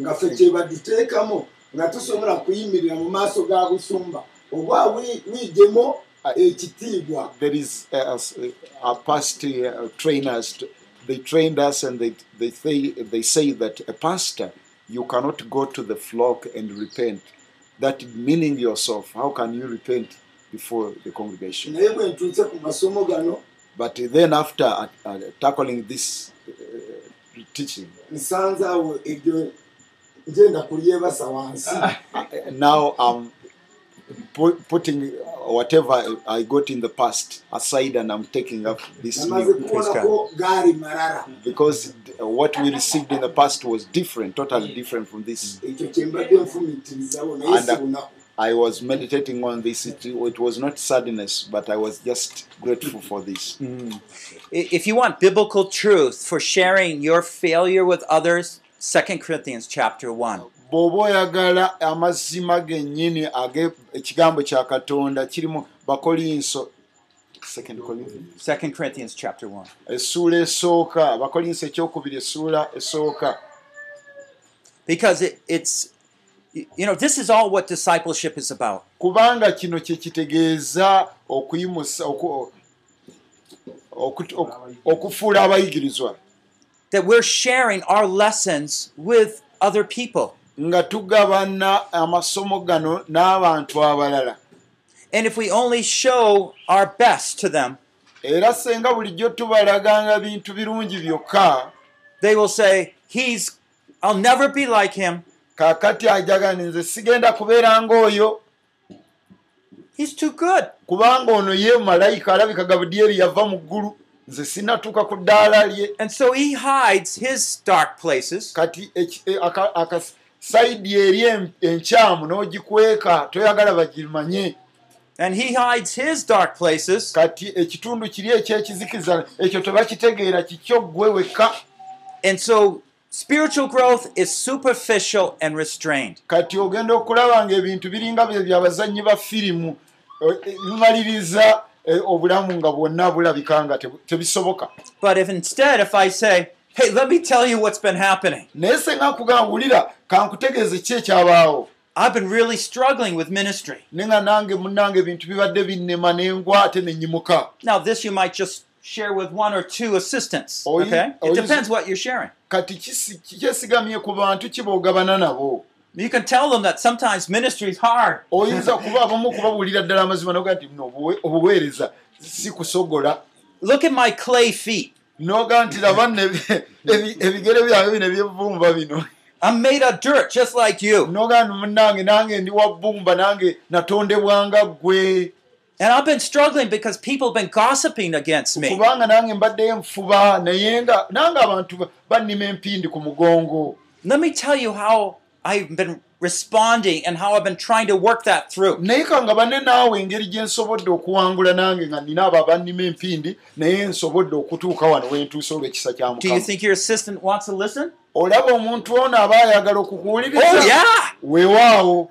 nga ffe kyebaduteekamu nga tusobola kuyimirira mu maaso ga busumba oba wi- wiijemu ekitiibwa There is uh, as, uh, our past uh, trainers. They trained us, and they they say they say that a pastor you cannot go to the flock and repent. That meaning yourself. How can you repent before the congregation? naye bwe ntuuse ku masomo gano But then after uh, uh, tackling this uh, teaching, nsanze awo ebyo ngenda kulyebasa wansi uh, now I'm pu- putting whatever I got in the past aside and I'm taking up this new because what we received in the past was different, totally different from this. And- lunaku I was meditating on this. It, it was not sadness, but I was just grateful for this. [LAUGHS] I- If you want biblical truth for sharing your failure with others, 2 Corinthians chapter 1. bw'oba oyagala amazima gennyini ag'ekigambo kya katonda kirimu bakolinso Second Corinthians. 2 Corinthians chapter 1. essuula esooka bakolinso ekyokubiri essuula esooka Because it, it's, you know, this is all what discipleship is about. kubanga kino kye kitegeeza okuyimusa oku- oku- oku- okufuula abayigirizwa That we're sharing our lessons with other people. nga tugabana amasomo gano n'abantu abalala And if we only show our best to them, era senga bulijjo tubalaganga bintu birungi byokka they will say, He's, I'll never be like him. Kaakati ajagani nze sigenda kubeera ng'oyo. He's too good. kubanga ono ye malayika alabika gabudyeri yava mu ggulu nze sinatuuka ku ddaala lye. And so he hides his dark places. Kati e- akasayidi eri en- enkyamu n'ogikweka toyagala bagimanye. And he hides his dark places. Kati ekitundu kiri ekyekizikiza ekyo tebakitegeera kikyo ggwe wekka. And so spiritual growth is superficial and restrained. kati ogenda okulaba ngaebintu biringa bye byabazannyi ba firimu e- e- bimaliriza e, obulamu nga bwonna bulabika nga tebisoboka But if instead, if I say, hey, let me tell you what's been happening, naye senga nkugamba wulira kankutegeeze ki ekyabaawo I've been really struggling with ministry. ne nga nange munnange ebintu bibadde binnema nengwa ate nenyimuka Now, this you might just share with one or two assistants. You- Okay? It you- depends what you're sharing. kati kyesigamye ku bantu kiboogabana nabo You can tell them that sometimes ministry is hard. oyinza [LAUGHS] kuba abamu okubabuulira ddala amazima noga nti "No, obuwe- obuweereza si kusogola Look at my clay feet. noga nti laba [LAUGHS] ebigere byange bino ebyevumba bino I'm made of dirt just like you. nogamba munange nange ndi wa bbumba nange natondebwanga ggwe And I've been struggling because people have been gossiping against me. kubanga nange mbaddeyo nfuba naye nange abantu ba- bannima empindi ku mugongo Let me tell you how I've been responding and how I've been trying to work that through. naye kanga bane naawe engeri gye nsobodde okuwangula nange nga nina abo abannima empindi naye nsobodde okutuuka wano wentuuse olw'ekisa kya Do you mukama think your assistant wants to listen? olaba omuntu ono aba ayagala okukuwuliriza Oh, yeah! weewaawo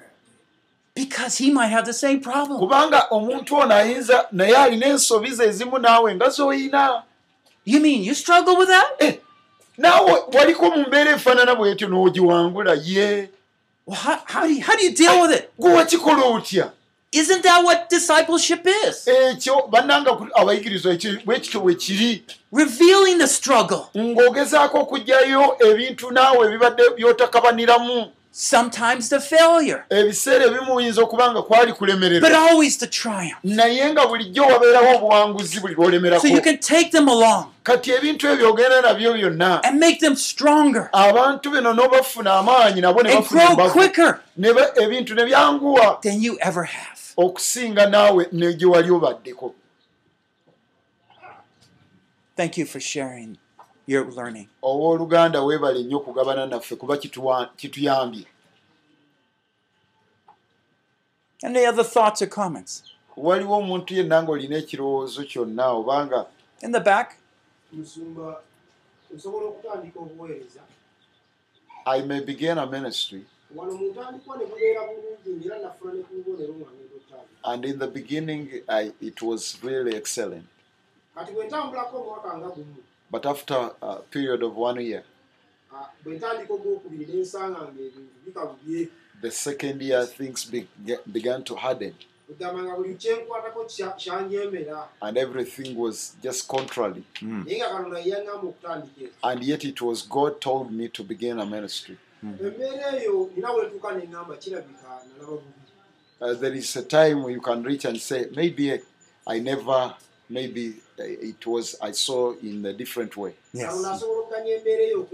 Because he might have the same problem. kubanga omuntu ono ayinza naye alina ensobi ze ezimu naawe nga z'oyina You mean you struggle with that? Eh, naawe waliko mu mbeera efaanana bwetyo n'ogiwangula ye Well, how, how, do you, how do you deal with it? gwe wakikola otya Isn't that what discipleship is? Revealing the struggle. Sometimes the failure, ebiseera ebimu oyinza okuba nga kwali but kulemererwa always the triumph. naye nga bulijjo wabeerawo obuwanguzi buli lwolemerako. So you can take them along kati ebintu ebyo ogenda nabyo byonna and make them stronger abantu bino n'obafuna amaanyi nabo ne and grow quicker ebintu ne byanguwa than you ever have. okusinga naawe negye wali obaddeko. Thank you for sharing your learning. owooluganda weebale nnyo okugabana naffe kuba kituyambye Any other thoughts or comments? waliwo omuntu yenna ng'olina ekirowoozo kyonna obanga In the back? musumba nsobola okutandika obuweereza i may begin a ministry and in the beginning I, it was really excellent kati bwe ntambulako omwaka nga gumu but after a period of one year. Ah, bwe ntandika ogwokubiri nensanga nga ebintu bikabubye the second year things be, began to harden. Kugamba buli kyenkwatako kya- kyanjemera. And everything was just contrary. Naye nga katonda yeyaŋŋamba okutandika and yet it was god told me to begin a ministry. Embeera eyo nina wetuuka neŋŋamba kirabika nalaba bubi. Uh, there is a time where you can reach and say maybe i never maybe it was i saw in a different way. Yeyaŋŋamba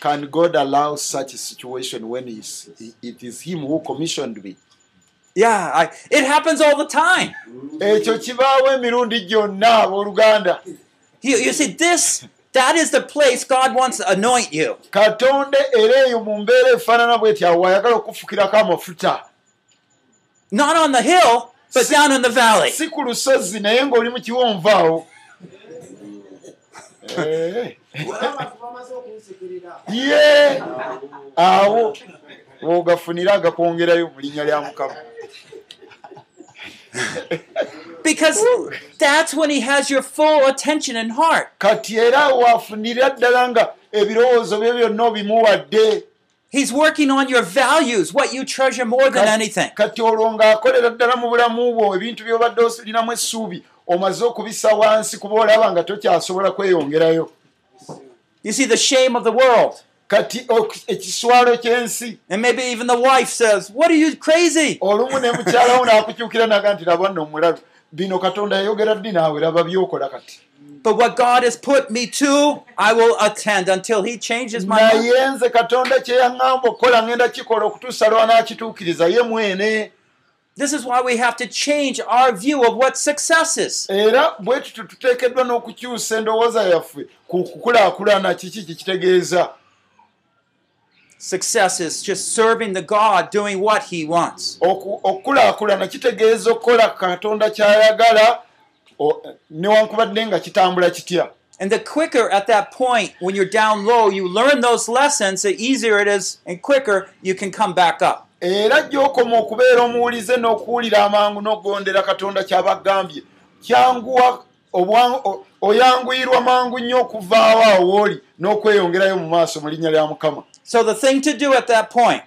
can god allow such a situation when he's, he, it is him who commissioned me? Yeah, I, it happens all the time. ekyo kibaawo emirundi gyonna abooluganda. You, you see, this, that is the place God wants to anoint you. katonda era eyo mu mbeera efaanana bweti awo ayagala okufukirako amafuta. Not on the hill, but down in the valley. si ku lusozi naye ng'oli mu kiwonvu awo Eh, ye! Awo bw'ogafunira agakwongerayo mu linnya lya mukama. Because that's when He has your full attention and heart. kati era waafunira ddala nga ebirowoozo bye byonna obimuwadde He's working on your values, what you treasure more than anything. kati olwo ng'akolera ddala mu bulamu bwo ebintu by'obadde olinamu essuubi omaze okubisa wansi kuba olaba nga tokyasobola kweyongerayo You see, the shame of the world. kati ekiswalo ky'ensi And maybe even the wife says, What are you crazy? olumu ne mukyalawo n'akukyukira naga nti laba nno omulalu bino katonda yayogera ddi naawe laba byokola kati But what God has put me to, I will attend until He changes my mind. naye nze katonda kye yaŋŋamba okukola ŋŋenda kikola okutuusa lwanaakituukiriza ye mwene This is why we have to change our view of what success is. era bwe tutyo tuteekeddwa n'okukyusa endowooza yaffe ku kukulaakulana kiki kikitegeeza Success is just serving the God, doing what He wants. Oku- okukulaakulana kitegeeza okukola katonda ky'ayagala newankubadde nga kitambula kitya? And the quicker at that point, when you're down low, you learn those lessons, the easier it is and quicker you can come back up. era gy'okoma okubeera omuwulize n'okuwulira amangu n'okugondera katonda ky'aba agambye kyanguwa oyanguyirwa mangu nnyo okuvaawo awo wooli n'okweyongerayo mu maaso mu linnya lya mukama. So the thing to do at that point,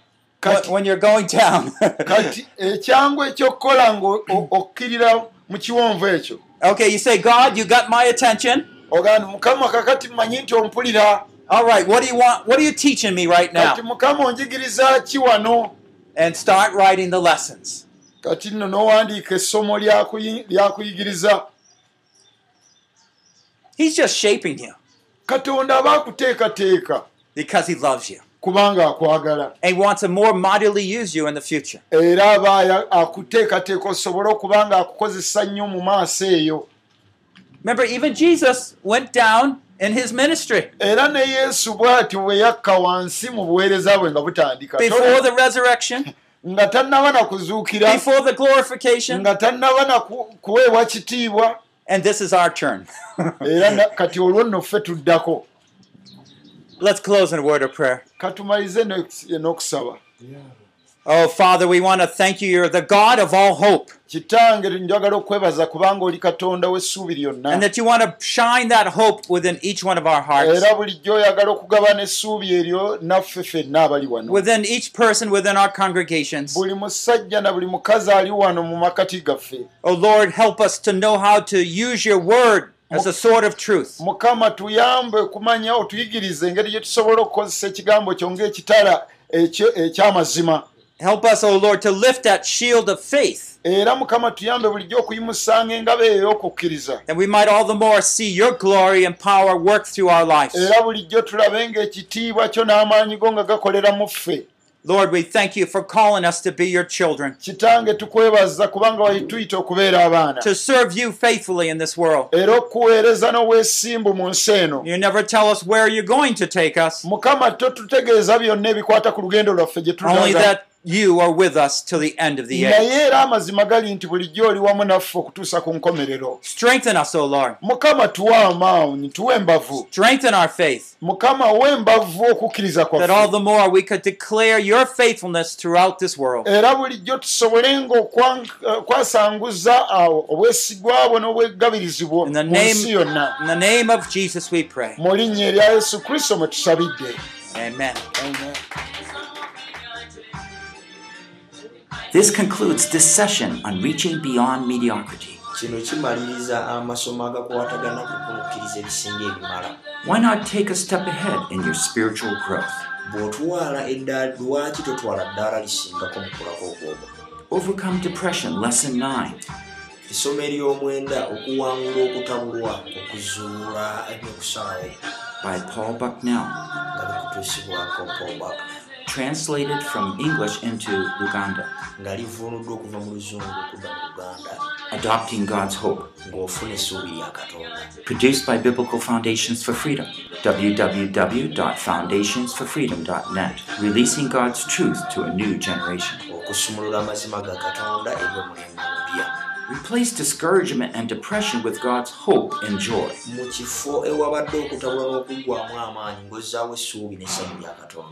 when you're going down, [LAUGHS] kati ekyangu ekyokukola ng'okkirira mu kiwonvu ekyo okay, you say, God, you got my attention. ogamba mukama kakati mmanyi nti ompulira All right, what do you want? What are you teaching me right now? kati mukama onjigiriza ki wano And start writing the lessons. kati nno n'owandiika essomo lyakuyi- lyakuyigiriza He's just shaping you. katonda aba akuteekateeka because He loves you. Kubanga akwagala. And wants to more mightily use you in the future. era aba akuteekateeka osobole okuba nga akukozesa nnyo mu maaso eyo. Remember, even Jesus went down in His ministry. Era ne yesu bw'ati bwe yakka wansi mu buweereza bwe nga butandika. Before the resurrection, [LAUGHS] nga tannaba na kuzuukira. Before the glorification, nga tannaba na ku- kuweebwa kitiibwa. And this is our turn. era [LAUGHS] kati olwo nno ffe tuddako Let's close in a word of prayer. n'okusaba Oh, Father, we want to thank you. You're the God of all hope, kitange njagala okwebaza kubanga oli katonda w'essuubi lyonna and that you want to shine that hope within each one of our hearts, era bulijjo oyagala okugabana essuubi eryo naffe ffenna abali wano within each person within our congregations. buli musajja na buli mukazi ali wano mu makati gaffe As a sword of truth. mukama tuyambe okumanya otuyigirize engeri gye tusobola okukozesa ekigambo kyo ng'ekitala ekyo- eky'amazima Help us, oh Lord, to lift that shield of faith, era mukama tuyambe bulijjo okuyimusanga engabo eyo ey'okukkiriza that we might all the more see your glory and power work through our lives. Lord, we thank you for calling us to be your children, kitange tukwebaza kubanga walituyita okubeera abaana. to serve you faithfully in this world. era okuweereza n'obwesimbu mu nsi eno. You never tell us where you're going to take us, mukama totutegeeza byonna ebikwata ku lugendo lwaffe gye only tulaga that you are with us till the end of the age. naye era amazima gali nti bulijjo oli wamu naffe okutuusa ku nkomerero Strengthen us, O Lord. mukama tuwe amaanyi tuwe embavu Strengthen our faith, mukama we embavu okukkiriza that all the more we could declare your faithfulness throughout this world. era bulijjo tusobolenga okwa- okwasanguza awo obwesigwa bwo n'obwegabirizi bwo In the mu name, nsi yonna in the name of Jesus, we pray. mu linnya erya yesu kristo mwe tusabidde Amen. Amen. This concludes this session on reaching beyond mediocrity. kino kimaliriza amasomo agakwatagana ku kumukkiriza ebisinga ebimala Why not take a step ahead in your spiritual growth? bw'otwala eddaala lwaki totwala ddaala lisingako mu kulako okwogwo Overcome depression, lesson 9. essomo ery'omwenda okuwangula okutabulwa okuzuula ebyokusalawo by Paul Bucknell, nga bikutuusibwako paulbak translated from English into Luganda. nga livunuddwa okuva mu luzungu okudda mu uganda Adopting God's Hope, ng'ofuna essuubi lya katonda produced by Biblical Foundations for Freedom. www.foundationsforfreedom.net, releasing God's truth to a new generation. okusumulula amazima ga katonda eri omulembe omupya Replace discouragement and depression with God's hope and joy. mu kifo ewabadde okutabula n'okuggwamu amaanyi ng'ozzaawo essuubi n'essanyu lya katonda